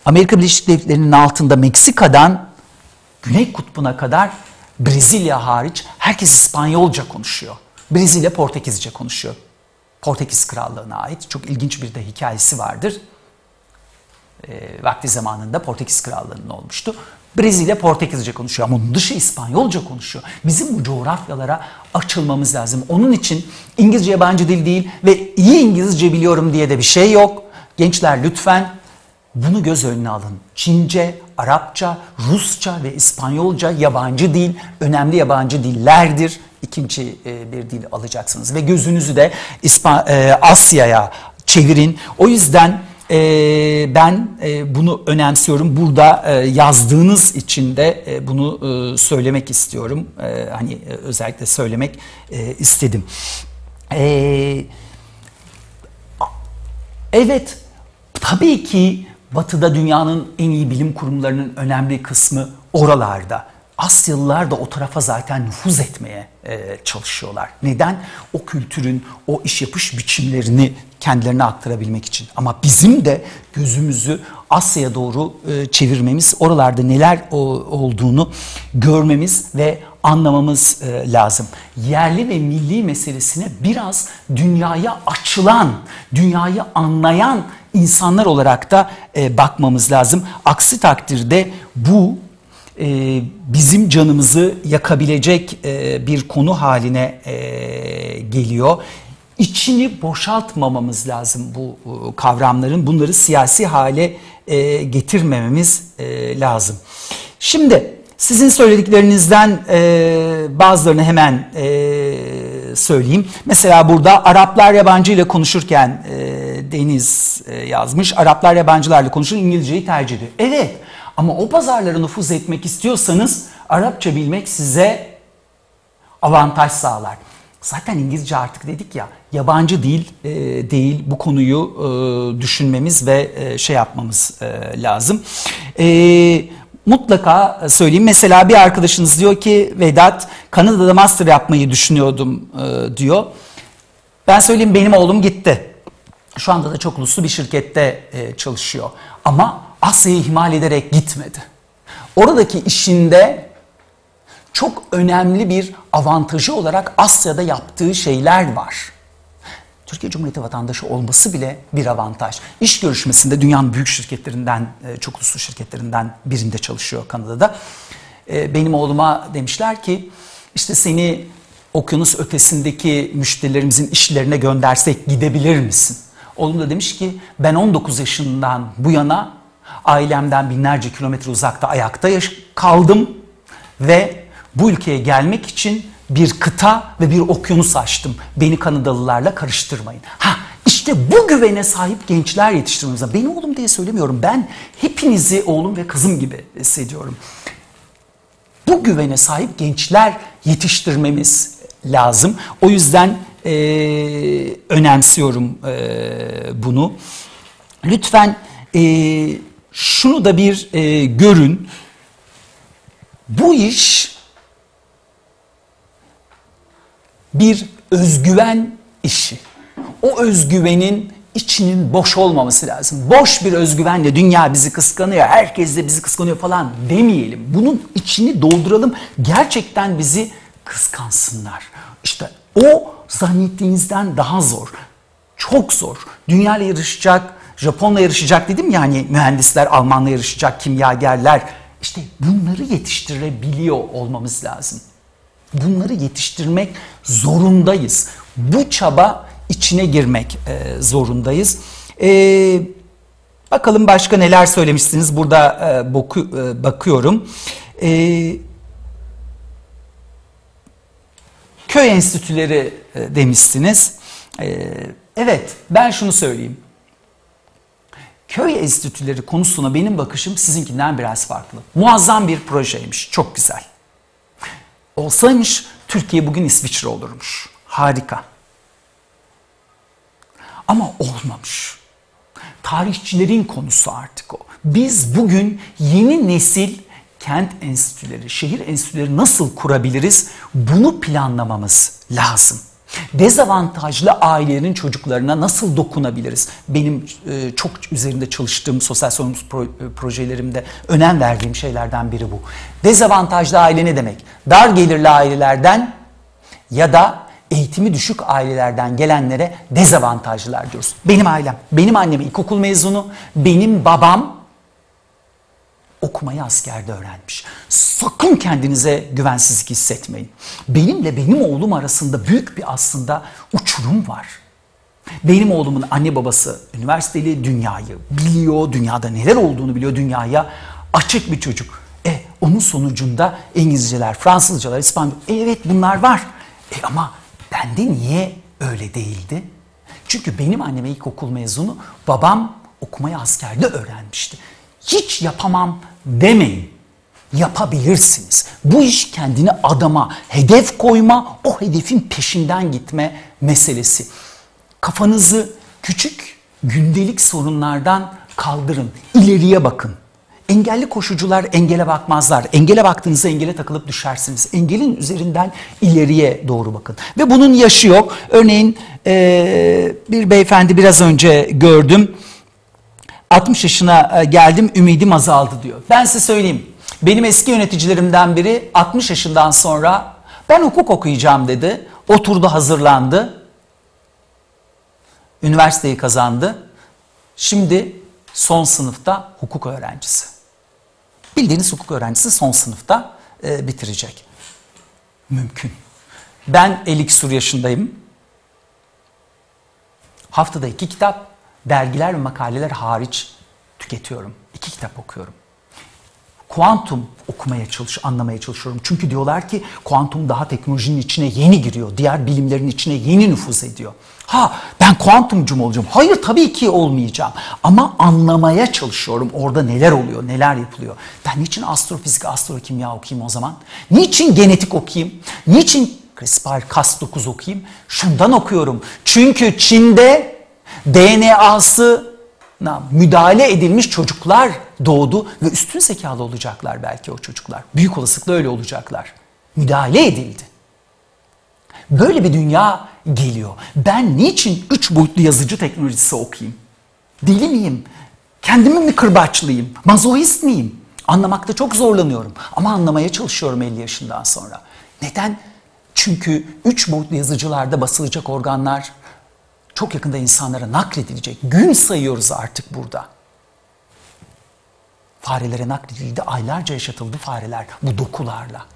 Amerika Birleşik Devletleri'nin altında Meksika'dan Güney Kutbu'na kadar Brezilya hariç herkes İspanyolca konuşuyor. Brezilya Portekizce konuşuyor. Portekiz Krallığı'na ait çok ilginç bir de hikayesi vardır. E, vakti zamanında Portekiz Krallığı'nın olmuştu. Brezilya Portekizce konuşuyor ama onun dışı İspanyolca konuşuyor. Bizim bu coğrafyalara açılmamız lazım. Onun için İngilizce yabancı dil değil ve iyi İngilizce biliyorum diye de bir şey yok. Gençler lütfen bunu göz önüne alın. Çince, Arapça, Rusça ve İspanyolca yabancı dil, önemli yabancı dillerdir. İkinci e, bir dil alacaksınız ve gözünüzü de e, Asya'ya çevirin. O yüzden e, ben bunu önemsiyorum. Burada yazdığınız için de bunu söylemek istiyorum. Hani özellikle söylemek istedim. Evet, tabii ki Batı'da dünyanın en iyi bilim kurumlarının önemli kısmı oralarda. Asyalılar da o tarafa zaten nüfuz etmeye e, çalışıyorlar. Neden? O kültürün, o iş yapış biçimlerini kendilerine aktarabilmek için. Ama bizim de gözümüzü Asya'ya doğru e, çevirmemiz, oralarda neler o, olduğunu görmemiz ve anlamamız e, lazım. Yerli ve milli meselesine biraz dünyaya açılan, dünyayı anlayan insanlar olarak da e, bakmamız lazım. Aksi takdirde bu e, bizim canımızı yakabilecek e, bir konu haline e, geliyor. İçini boşaltmamamız lazım bu e, kavramların. Bunları siyasi hale e, getirmememiz e, lazım. Şimdi sizin söylediklerinizden e, bazılarını hemen e, söyleyeyim. Mesela burada Araplar yabancı ile konuşurken e, Deniz e, yazmış. Araplar yabancılarla konuşur İngilizceyi tercih ediyor. Evet ama o pazarlara nüfuz etmek istiyorsanız Arapça bilmek size avantaj sağlar. Zaten İngilizce artık dedik ya yabancı dil e, değil bu konuyu e, düşünmemiz ve e, şey yapmamız e, lazım. E, mutlaka söyleyeyim mesela bir arkadaşınız diyor ki Vedat Kanada'da master yapmayı düşünüyordum e, diyor. Ben söyleyeyim benim oğlum gitti. Şu anda da çok uluslu bir şirkette e, çalışıyor. Ama Asya'yı ihmal ederek gitmedi. Oradaki işinde çok önemli bir avantajı olarak Asya'da yaptığı şeyler var. Türkiye Cumhuriyeti vatandaşı olması bile bir avantaj. İş görüşmesinde dünyanın büyük şirketlerinden, e, çok uluslu şirketlerinden birinde çalışıyor Kanada'da. E, benim oğluma demişler ki işte seni okyanus ötesindeki müşterilerimizin işlerine göndersek gidebilir misin? Oğlum da demiş ki ben 19 yaşından bu yana ailemden binlerce kilometre uzakta ayakta kaldım ve bu ülkeye gelmek için bir kıta ve bir okyanus açtım. Beni Kanadalılarla karıştırmayın. Ha işte bu güvene sahip gençler yetiştirmemiz Beni oğlum diye söylemiyorum. Ben hepinizi oğlum ve kızım gibi hissediyorum. Bu güvene sahip gençler yetiştirmemiz lazım. O yüzden e, önemsiyorum e, bunu. Lütfen e, şunu da bir e, görün. Bu iş bir özgüven işi. O özgüvenin içinin boş olmaması lazım. Boş bir özgüvenle dünya bizi kıskanıyor, herkes de bizi kıskanıyor falan demeyelim. Bunun içini dolduralım. Gerçekten bizi kıskansınlar. İşte o zannettiğinizden daha zor. Çok zor. Dünya ile yarışacak, Japonla yarışacak dedim ya hani mühendisler, Almanla yarışacak, kimyagerler. İşte bunları yetiştirebiliyor olmamız lazım. Bunları yetiştirmek zorundayız. Bu çaba içine girmek e, zorundayız. E, bakalım başka neler söylemişsiniz. Burada e, boku, e, bakıyorum. E, Köy enstitüleri e, demişsiniz. E, evet ben şunu söyleyeyim. Köy enstitüleri konusuna benim bakışım sizinkinden biraz farklı. Muazzam bir projeymiş. Çok güzel. Olsaymış Türkiye bugün İsviçre olurmuş. Harika. Ama olmamış. Tarihçilerin konusu artık o. Biz bugün yeni nesil kent enstitüleri, şehir enstitüleri nasıl kurabiliriz? Bunu planlamamız lazım. Dezavantajlı ailelerin çocuklarına nasıl dokunabiliriz? Benim e, çok üzerinde çalıştığım sosyal sorumluluk pro, e, projelerimde önem verdiğim şeylerden biri bu. Dezavantajlı aile ne demek? Dar gelirli ailelerden ya da eğitimi düşük ailelerden gelenlere dezavantajlılar diyoruz. Benim ailem, benim annem ilkokul mezunu, benim babam okumayı askerde öğrenmiş. Sakın kendinize güvensizlik hissetmeyin. Benimle benim oğlum arasında büyük bir aslında uçurum var. Benim oğlumun anne babası üniversiteli dünyayı biliyor, dünyada neler olduğunu biliyor, dünyaya açık bir çocuk. E onun sonucunda İngilizceler, Fransızcalar, İspanyol, e, evet bunlar var. E ama bende niye öyle değildi? Çünkü benim annem ilkokul mezunu, babam okumayı askerde öğrenmişti. Hiç yapamam demeyin. Yapabilirsiniz. Bu iş kendini adama hedef koyma, o hedefin peşinden gitme meselesi. Kafanızı küçük gündelik sorunlardan kaldırın. İleriye bakın. Engelli koşucular engele bakmazlar. Engele baktığınızda engele takılıp düşersiniz. Engelin üzerinden ileriye doğru bakın. Ve bunun yaşı yok. Örneğin ee, bir beyefendi biraz önce gördüm. 60 yaşına geldim ümidim azaldı diyor. Ben size söyleyeyim. Benim eski yöneticilerimden biri 60 yaşından sonra ben hukuk okuyacağım dedi. Oturdu hazırlandı. Üniversiteyi kazandı. Şimdi son sınıfta hukuk öğrencisi. Bildiğiniz hukuk öğrencisi son sınıfta e, bitirecek. Mümkün. Ben 52 sur yaşındayım. Haftada iki kitap, dergiler ve makaleler hariç tüketiyorum. İki kitap okuyorum. Kuantum okumaya çalış, anlamaya çalışıyorum. Çünkü diyorlar ki kuantum daha teknolojinin içine yeni giriyor. Diğer bilimlerin içine yeni nüfuz ediyor. Ha ben kuantumcu mu olacağım? Hayır tabii ki olmayacağım. Ama anlamaya çalışıyorum. Orada neler oluyor, neler yapılıyor. Ben niçin astrofizik, astrokimya okuyayım o zaman? Niçin genetik okuyayım? Niçin CRISPR-Cas9 okuyayım? Şundan okuyorum. Çünkü Çin'de DNA'sı müdahale edilmiş çocuklar doğdu ve üstün zekalı olacaklar belki o çocuklar. Büyük olasılıkla öyle olacaklar. Müdahale edildi. Böyle bir dünya geliyor. Ben niçin üç boyutlu yazıcı teknolojisi okuyayım? Deli miyim? Kendimi mi kırbaçlayayım? Mazoist miyim? Anlamakta çok zorlanıyorum. Ama anlamaya çalışıyorum 50 yaşından sonra. Neden? Çünkü üç boyutlu yazıcılarda basılacak organlar çok yakında insanlara nakledilecek. Gün sayıyoruz artık burada. Farelere nakledildi, aylarca yaşatıldı fareler bu dokularla.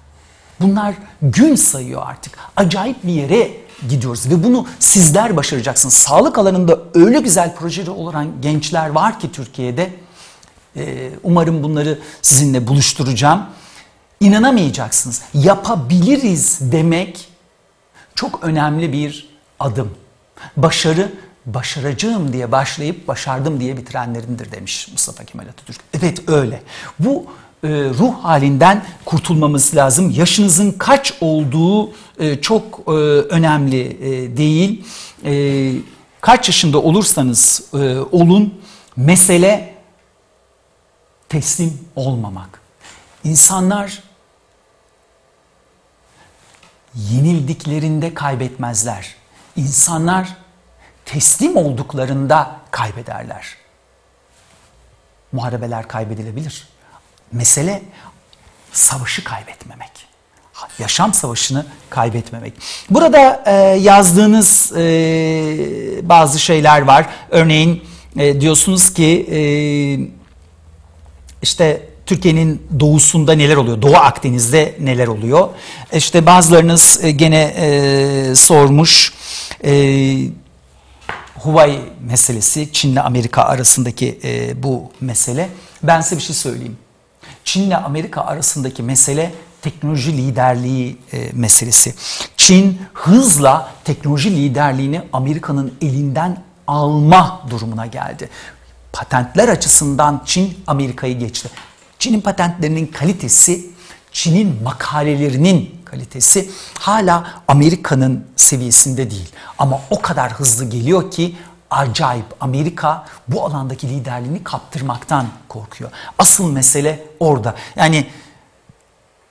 Bunlar gün sayıyor artık. Acayip bir yere gidiyoruz ve bunu sizler başaracaksınız. Sağlık alanında öyle güzel projeleri olan gençler var ki Türkiye'de. Ee, umarım bunları sizinle buluşturacağım. İnanamayacaksınız. Yapabiliriz demek çok önemli bir adım. Başarı başaracağım diye başlayıp başardım diye bitirenlerindir demiş Mustafa Kemal Atatürk. Evet öyle. Bu e, ruh halinden kurtulmamız lazım. Yaşınızın kaç olduğu e, çok e, önemli e, değil. E, kaç yaşında olursanız e, olun mesele teslim olmamak. İnsanlar yenildiklerinde kaybetmezler. İnsanlar teslim olduklarında kaybederler. Muharebeler kaybedilebilir. Mesele savaşı kaybetmemek. Yaşam savaşını kaybetmemek. Burada e, yazdığınız e, bazı şeyler var. Örneğin e, diyorsunuz ki e, işte Türkiye'nin doğusunda neler oluyor? Doğu Akdeniz'de neler oluyor? İşte bazılarınız e, gene e, sormuş. E, Huawei meselesi, Çin'le Amerika arasındaki e, bu mesele. Ben size bir şey söyleyeyim. Çin'le Amerika arasındaki mesele teknoloji liderliği e, meselesi. Çin hızla teknoloji liderliğini Amerika'nın elinden alma durumuna geldi. Patentler açısından Çin Amerika'yı geçti. Çin'in patentlerinin kalitesi, Çin'in makalelerinin kalitesi hala Amerika'nın seviyesinde değil. Ama o kadar hızlı geliyor ki acayip Amerika bu alandaki liderliğini kaptırmaktan korkuyor. Asıl mesele orada. Yani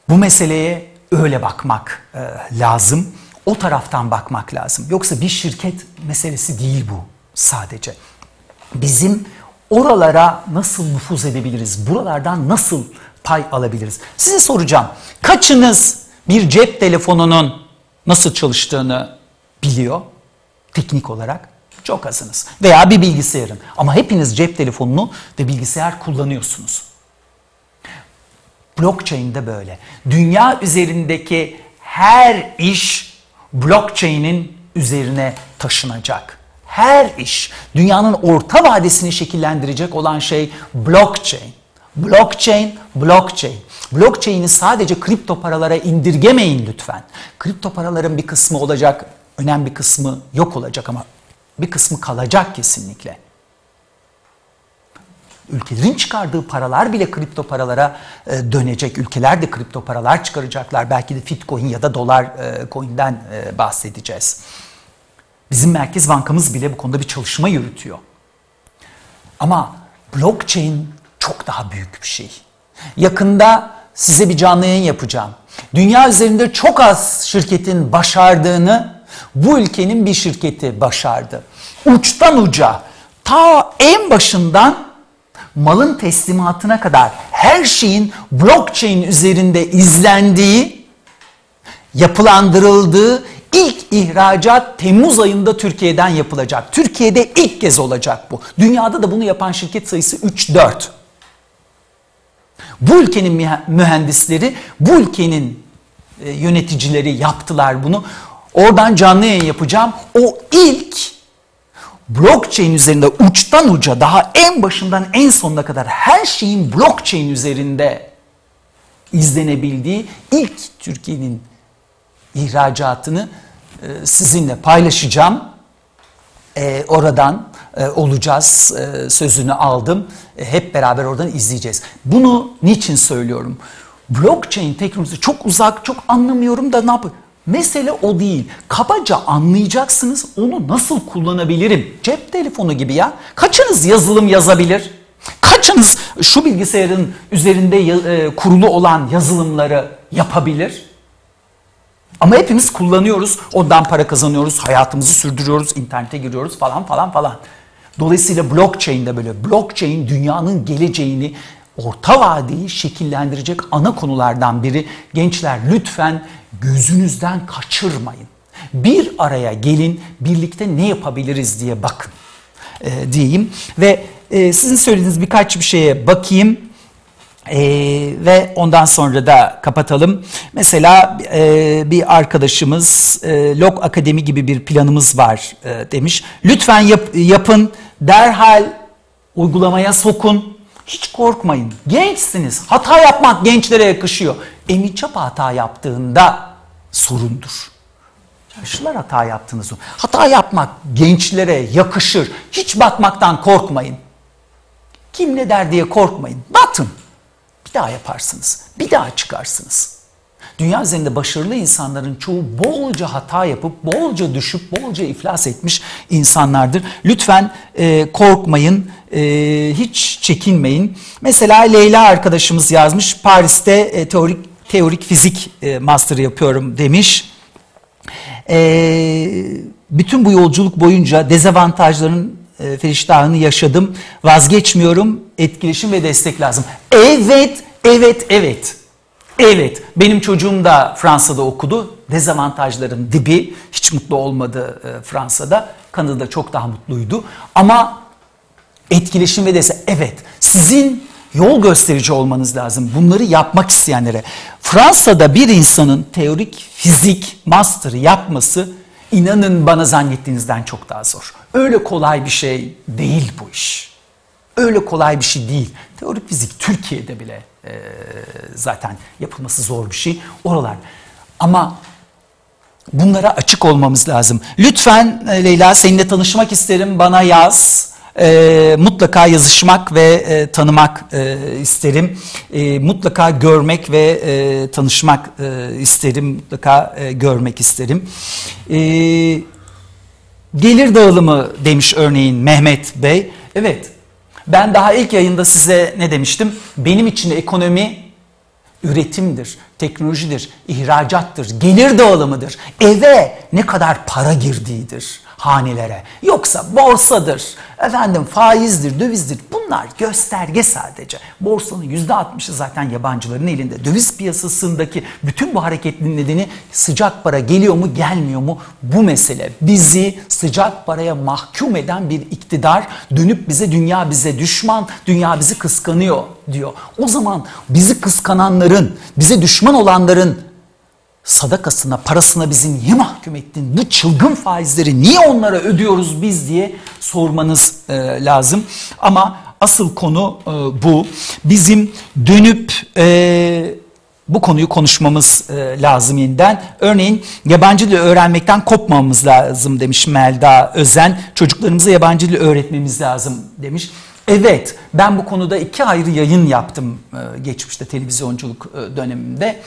bu meseleye öyle bakmak e, lazım. O taraftan bakmak lazım. Yoksa bir şirket meselesi değil bu sadece. Bizim oralara nasıl nüfuz edebiliriz? Buralardan nasıl pay alabiliriz? Size soracağım. Kaçınız bir cep telefonunun nasıl çalıştığını biliyor teknik olarak? Çok azınız. Veya bir bilgisayarın. Ama hepiniz cep telefonunu ve bilgisayar kullanıyorsunuz. Blockchain de böyle. Dünya üzerindeki her iş blockchain'in üzerine taşınacak. Her iş, dünyanın orta vadesini şekillendirecek olan şey blockchain. Blockchain, blockchain. Blockchain'i sadece kripto paralara indirgemeyin lütfen. Kripto paraların bir kısmı olacak, önemli bir kısmı yok olacak ama bir kısmı kalacak kesinlikle. Ülkelerin çıkardığı paralar bile kripto paralara e, dönecek. Ülkeler de kripto paralar çıkaracaklar. Belki de Fitcoin ya da dolar e, coin'den e, bahsedeceğiz. Bizim Merkez Bankamız bile bu konuda bir çalışma yürütüyor. Ama blockchain çok daha büyük bir şey. Yakında size bir canlı yayın yapacağım. Dünya üzerinde çok az şirketin başardığını bu ülkenin bir şirketi başardı. Uçtan uca ta en başından malın teslimatına kadar her şeyin blockchain üzerinde izlendiği, yapılandırıldığı ilk ihracat Temmuz ayında Türkiye'den yapılacak. Türkiye'de ilk kez olacak bu. Dünyada da bunu yapan şirket sayısı 3-4. Bu ülkenin mühendisleri, bu ülkenin e, yöneticileri yaptılar bunu. Oradan canlı yayın yapacağım. O ilk blockchain üzerinde uçtan uca daha en başından en sonuna kadar her şeyin blockchain üzerinde izlenebildiği ilk Türkiye'nin ihracatını sizinle paylaşacağım. E, oradan e, olacağız sözünü aldım. hep beraber oradan izleyeceğiz. Bunu niçin söylüyorum? Blockchain teknolojisi çok uzak, çok anlamıyorum da ne yapayım? Mesele o değil. Kabaca anlayacaksınız onu nasıl kullanabilirim. Cep telefonu gibi ya. Kaçınız yazılım yazabilir? Kaçınız şu bilgisayarın üzerinde e, kurulu olan yazılımları yapabilir? Ama hepimiz kullanıyoruz. Ondan para kazanıyoruz, hayatımızı sürdürüyoruz, internete giriyoruz falan falan falan. Dolayısıyla blockchain de böyle. Blockchain dünyanın geleceğini orta vadeyi şekillendirecek ana konulardan biri. Gençler lütfen gözünüzden kaçırmayın. Bir araya gelin, birlikte ne yapabiliriz diye bakın e, diyeyim. Ve e, sizin söylediğiniz birkaç bir şeye bakayım. Ee, ve ondan sonra da kapatalım. Mesela e, bir arkadaşımız e, Lok Akademi gibi bir planımız var e, demiş. Lütfen yap, yapın, derhal uygulamaya sokun. Hiç korkmayın. Gençsiniz. Hata yapmak gençlere yakışıyor. Emi Çapa hata yaptığında sorundur. Yaşlılar hata yaptığınız o. Hata yapmak gençlere yakışır. Hiç batmaktan korkmayın. Kim ne der diye korkmayın. Batın. Bir daha yaparsınız. Bir daha çıkarsınız. Dünya üzerinde başarılı insanların çoğu bolca hata yapıp, bolca düşüp, bolca iflas etmiş insanlardır. Lütfen e, korkmayın, e, hiç çekinmeyin. Mesela Leyla arkadaşımız yazmış, Paris'te e, teorik teorik fizik e, master yapıyorum demiş. E, bütün bu yolculuk boyunca dezavantajların e, feriştahını yaşadım. Vazgeçmiyorum. Etkileşim ve destek lazım. Evet, evet, evet. Evet, benim çocuğum da Fransa'da okudu. Dezavantajların dibi, hiç mutlu olmadı e, Fransa'da. Kanada'da çok daha mutluydu. Ama etkileşim ve destek, evet. Sizin yol gösterici olmanız lazım. Bunları yapmak isteyenlere. Fransa'da bir insanın teorik fizik master yapması inanın bana zannettiğinizden çok daha zor. Öyle kolay bir şey değil bu iş. Öyle kolay bir şey değil. Teorik fizik Türkiye'de bile e, zaten yapılması zor bir şey. Oralar. Ama bunlara açık olmamız lazım. Lütfen e, Leyla seninle tanışmak isterim. Bana yaz. E, mutlaka yazışmak ve e, tanımak e, isterim. E, mutlaka görmek ve e, tanışmak e, isterim. Mutlaka e, görmek isterim. E, gelir dağılımı demiş örneğin Mehmet Bey. Evet ben daha ilk yayında size ne demiştim? Benim için ekonomi üretimdir, teknolojidir, ihracattır, gelir dağılımıdır. Eve ne kadar para girdiğidir hanelere. Yoksa borsadır, efendim faizdir, dövizdir. Bunlar gösterge sadece. Borsanın yüzde altmışı zaten yabancıların elinde. Döviz piyasasındaki bütün bu hareketin nedeni sıcak para geliyor mu gelmiyor mu bu mesele. Bizi sıcak paraya mahkum eden bir iktidar dönüp bize dünya bize düşman, dünya bizi kıskanıyor diyor. O zaman bizi kıskananların, bize düşman olanların sadakasına, parasına bizi niye mahkum ettin? Bu çılgın faizleri niye onlara ödüyoruz biz diye sormanız e, lazım. Ama asıl konu e, bu. Bizim dönüp e, bu konuyu konuşmamız e, lazım yeniden. Örneğin yabancı dil öğrenmekten kopmamamız lazım demiş Melda Özen. Çocuklarımıza yabancı dil öğretmemiz lazım demiş. Evet ben bu konuda iki ayrı yayın yaptım e, geçmişte televizyonculuk e, döneminde.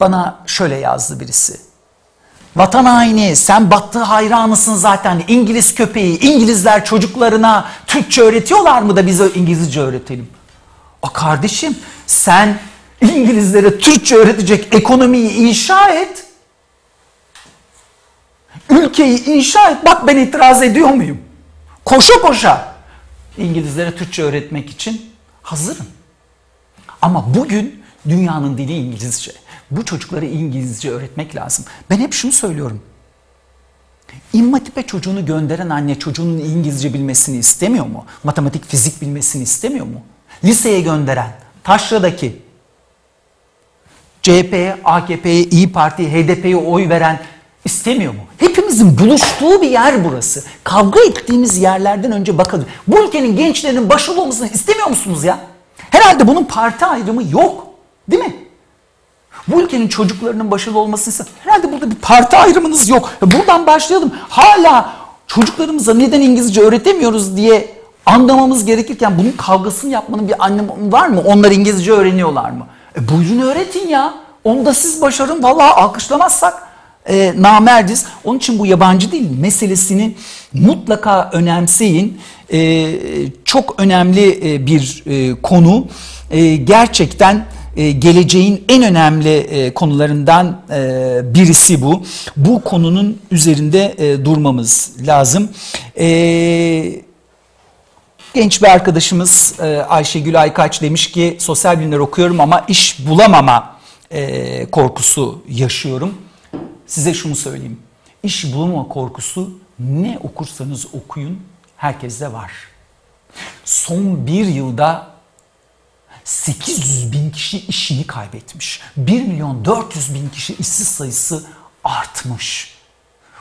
Bana şöyle yazdı birisi. Vatan haini sen battığı hayranısın zaten İngiliz köpeği. İngilizler çocuklarına Türkçe öğretiyorlar mı da bize İngilizce öğretelim? O kardeşim sen İngilizlere Türkçe öğretecek ekonomiyi inşa et. Ülkeyi inşa et. Bak ben itiraz ediyor muyum? Koşa koşa İngilizlere Türkçe öğretmek için hazırım. Ama bugün dünyanın dili İngilizce. Bu çocuklara İngilizce öğretmek lazım. Ben hep şunu söylüyorum. İmmatipe çocuğunu gönderen anne çocuğunun İngilizce bilmesini istemiyor mu? Matematik, fizik bilmesini istemiyor mu? Liseye gönderen, taşradaki CHP'ye, AKP'ye, İyi Parti'ye, HDP'ye oy veren istemiyor mu? Hepimizin buluştuğu bir yer burası. Kavga ettiğimiz yerlerden önce bakalım. Bu ülkenin gençlerinin başarılı olmasını istemiyor musunuz ya? Herhalde bunun parti ayrımı yok. Değil mi? Bu ülkenin çocuklarının başarılı olmasını herhalde burada bir parti ayrımınız yok. Buradan başlayalım. Hala çocuklarımıza neden İngilizce öğretemiyoruz diye anlamamız gerekirken bunun kavgasını yapmanın bir anlamı var mı? Onlar İngilizce öğreniyorlar mı? E buyurun öğretin ya. Onu da siz başarın. Vallahi alkışlamazsak e, namerdiz. Onun için bu yabancı dil meselesini mutlaka önemseyin. E, çok önemli e, bir e, konu. E, gerçekten e, geleceğin en önemli e, konularından e, birisi bu. Bu konunun üzerinde durmamız lazım. Genç bir arkadaşımız Ayşegül Aykaç demiş ki sosyal bilimler okuyorum ama iş bulamama korkusu yaşıyorum. Size şunu söyleyeyim. İş bulamama korkusu ne okursanız okuyun herkeste var. Son bir yılda 800 bin kişi işini kaybetmiş. 1 milyon 400 bin kişi işsiz sayısı artmış.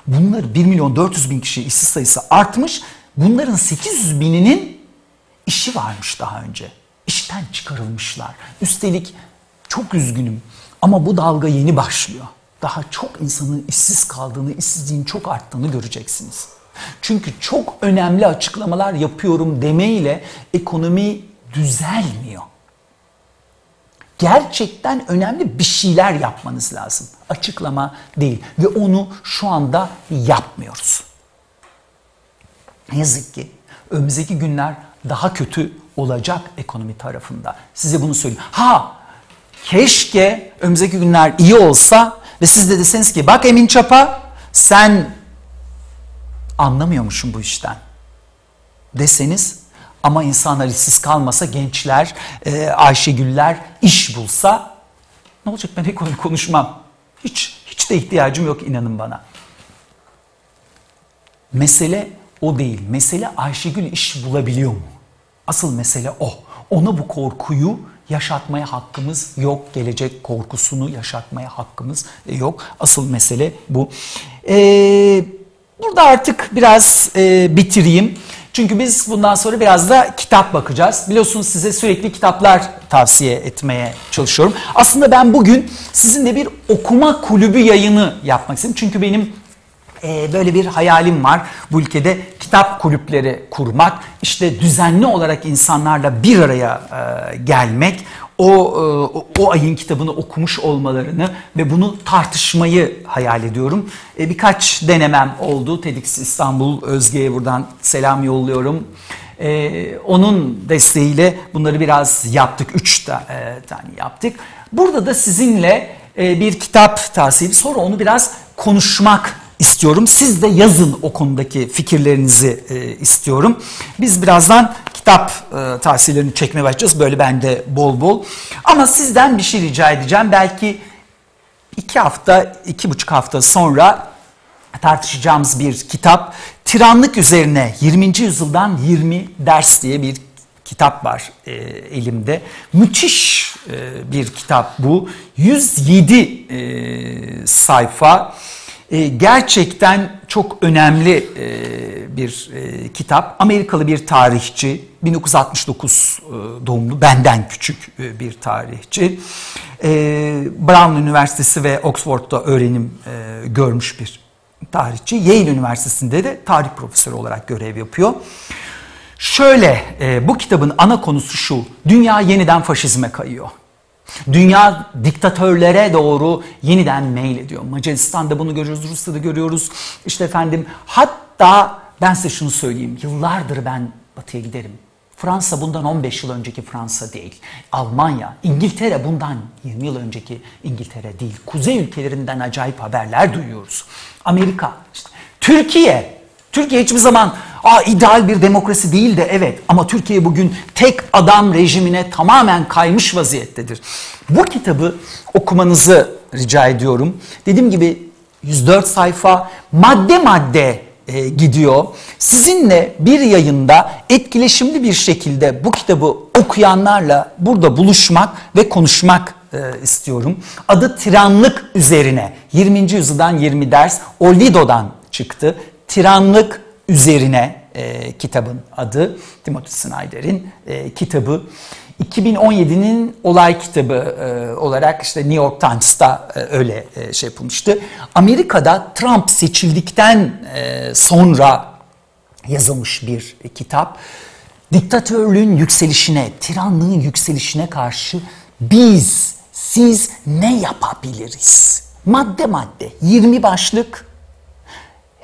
Bunlar 1 milyon 400 bin kişi işsiz sayısı artmış. Bunların 800 bininin işi varmış daha önce. İşten çıkarılmışlar. Üstelik çok üzgünüm ama bu dalga yeni başlıyor. Daha çok insanın işsiz kaldığını, işsizliğin çok arttığını göreceksiniz. Çünkü çok önemli açıklamalar yapıyorum demeyle ekonomi düzelmiyor gerçekten önemli bir şeyler yapmanız lazım. Açıklama değil ve onu şu anda yapmıyoruz. Ne yazık ki önümüzdeki günler daha kötü olacak ekonomi tarafında. Size bunu söyleyeyim. Ha keşke önümüzdeki günler iyi olsa ve siz de deseniz ki bak Emin Çapa sen anlamıyormuşsun bu işten deseniz ama insanlar işsiz kalmasa, gençler, e, Ayşegüller iş bulsa ne olacak ben ekonomi konuşmam. Hiç, hiç de ihtiyacım yok inanın bana. Mesele o değil. Mesele Ayşegül iş bulabiliyor mu? Asıl mesele o. Ona bu korkuyu yaşatmaya hakkımız yok. Gelecek korkusunu yaşatmaya hakkımız yok. Asıl mesele bu. Ee, burada artık biraz e, bitireyim. Çünkü biz bundan sonra biraz da kitap bakacağız. Biliyorsunuz size sürekli kitaplar tavsiye etmeye çalışıyorum. Aslında ben bugün sizinle bir okuma kulübü yayını yapmak istedim. Çünkü benim e, böyle bir hayalim var bu ülkede kitap kulüpleri kurmak, işte düzenli olarak insanlarla bir araya e, gelmek, o, e, o ayın kitabını okumuş olmalarını ve bunu tartışmayı hayal ediyorum. E, birkaç denemem oldu. TEDx İstanbul Özge'ye buradan selam yolluyorum. E, onun desteğiyle bunları biraz yaptık. Üç tane yaptık. Burada da sizinle bir kitap tavsiye sonra onu biraz konuşmak istiyorum. Siz de yazın o konudaki fikirlerinizi istiyorum. Biz birazdan kitap e, tavsiyelerini çekmeye başlayacağız. Böyle ben de bol bol. Ama sizden bir şey rica edeceğim. Belki iki hafta, iki buçuk hafta sonra tartışacağımız bir kitap. Tiranlık üzerine 20. yüzyıldan 20 ders diye bir kitap var e, elimde. Müthiş e, bir kitap bu. 107 e, sayfa. E, gerçekten çok önemli e, bir e, kitap. Amerikalı bir tarihçi, 1969 e, doğumlu, benden küçük e, bir tarihçi. E, Brown Üniversitesi ve Oxford'da öğrenim e, görmüş bir tarihçi. Yale Üniversitesi'nde de tarih profesörü olarak görev yapıyor. Şöyle, e, bu kitabın ana konusu şu, dünya yeniden faşizme kayıyor. Dünya diktatörlere doğru yeniden meylediyor. Macaristan'da bunu görüyoruz, Rusya'da görüyoruz. İşte efendim hatta ben size şunu söyleyeyim. Yıllardır ben batıya giderim. Fransa bundan 15 yıl önceki Fransa değil. Almanya, İngiltere bundan 20 yıl önceki İngiltere değil. Kuzey ülkelerinden acayip haberler duyuyoruz. Amerika, işte Türkiye. Türkiye hiçbir zaman Aa, ideal bir demokrasi değil de evet ama Türkiye bugün tek adam rejimine tamamen kaymış vaziyettedir. Bu kitabı okumanızı rica ediyorum. Dediğim gibi 104 sayfa madde madde e, gidiyor. Sizinle bir yayında etkileşimli bir şekilde bu kitabı okuyanlarla burada buluşmak ve konuşmak e, istiyorum. Adı tiranlık üzerine 20. yüzyıldan 20 ders Olido'dan çıktı. Tiranlık üzerine e, kitabın adı. Timothy Snyder'in e, kitabı. 2017'nin olay kitabı e, olarak işte New York Times'ta e, öyle e, şey yapılmıştı. Amerika'da Trump seçildikten e, sonra yazılmış bir e, kitap. Diktatörlüğün yükselişine, tiranlığın yükselişine karşı biz, siz ne yapabiliriz? Madde madde 20 başlık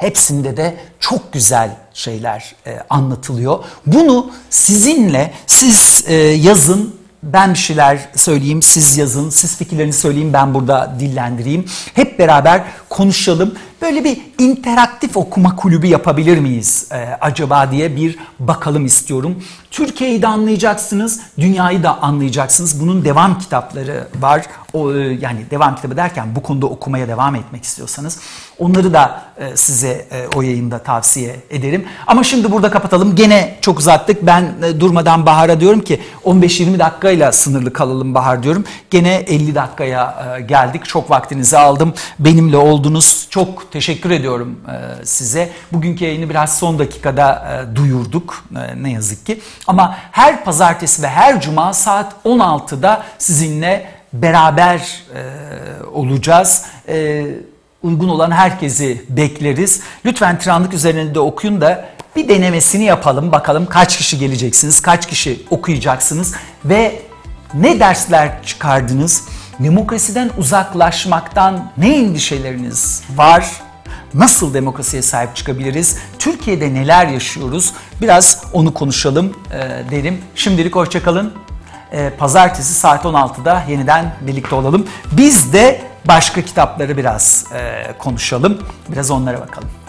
Hepsinde de çok güzel şeyler e, anlatılıyor. Bunu sizinle siz e, yazın ben bir şeyler söyleyeyim, siz yazın, siz fikirlerinizi söyleyin, ben burada dillendireyim. Hep beraber konuşalım. Böyle bir interaktif okuma kulübü yapabilir miyiz e, acaba diye bir bakalım istiyorum. Türkiye'yi de anlayacaksınız, dünyayı da anlayacaksınız. Bunun devam kitapları var. O, e, yani devam kitabı derken bu konuda okumaya devam etmek istiyorsanız onları da e, size e, o yayında tavsiye ederim. Ama şimdi burada kapatalım. Gene çok uzattık. Ben durmadan Bahar'a diyorum ki 15-20 dakikayla sınırlı kalalım Bahar diyorum. Gene 50 dakikaya geldik. Çok vaktinizi aldım. Benimle oldunuz. Çok teşekkür ediyorum size. Bugünkü yayını biraz son dakikada duyurduk ne yazık ki. Ama her pazartesi ve her cuma saat 16'da sizinle beraber e, olacağız. E, uygun olan herkesi bekleriz. Lütfen tiranlık üzerinde de okuyun da bir denemesini yapalım. Bakalım kaç kişi geleceksiniz, kaç kişi okuyacaksınız ve ne dersler çıkardınız? Demokrasiden uzaklaşmaktan ne endişeleriniz var? Nasıl demokrasiye sahip çıkabiliriz? Türkiye'de neler yaşıyoruz? Biraz onu konuşalım e, derim. Şimdilik hoşçakalın. E, pazartesi saat 16'da yeniden birlikte olalım. Biz de başka kitapları biraz e, konuşalım. Biraz onlara bakalım.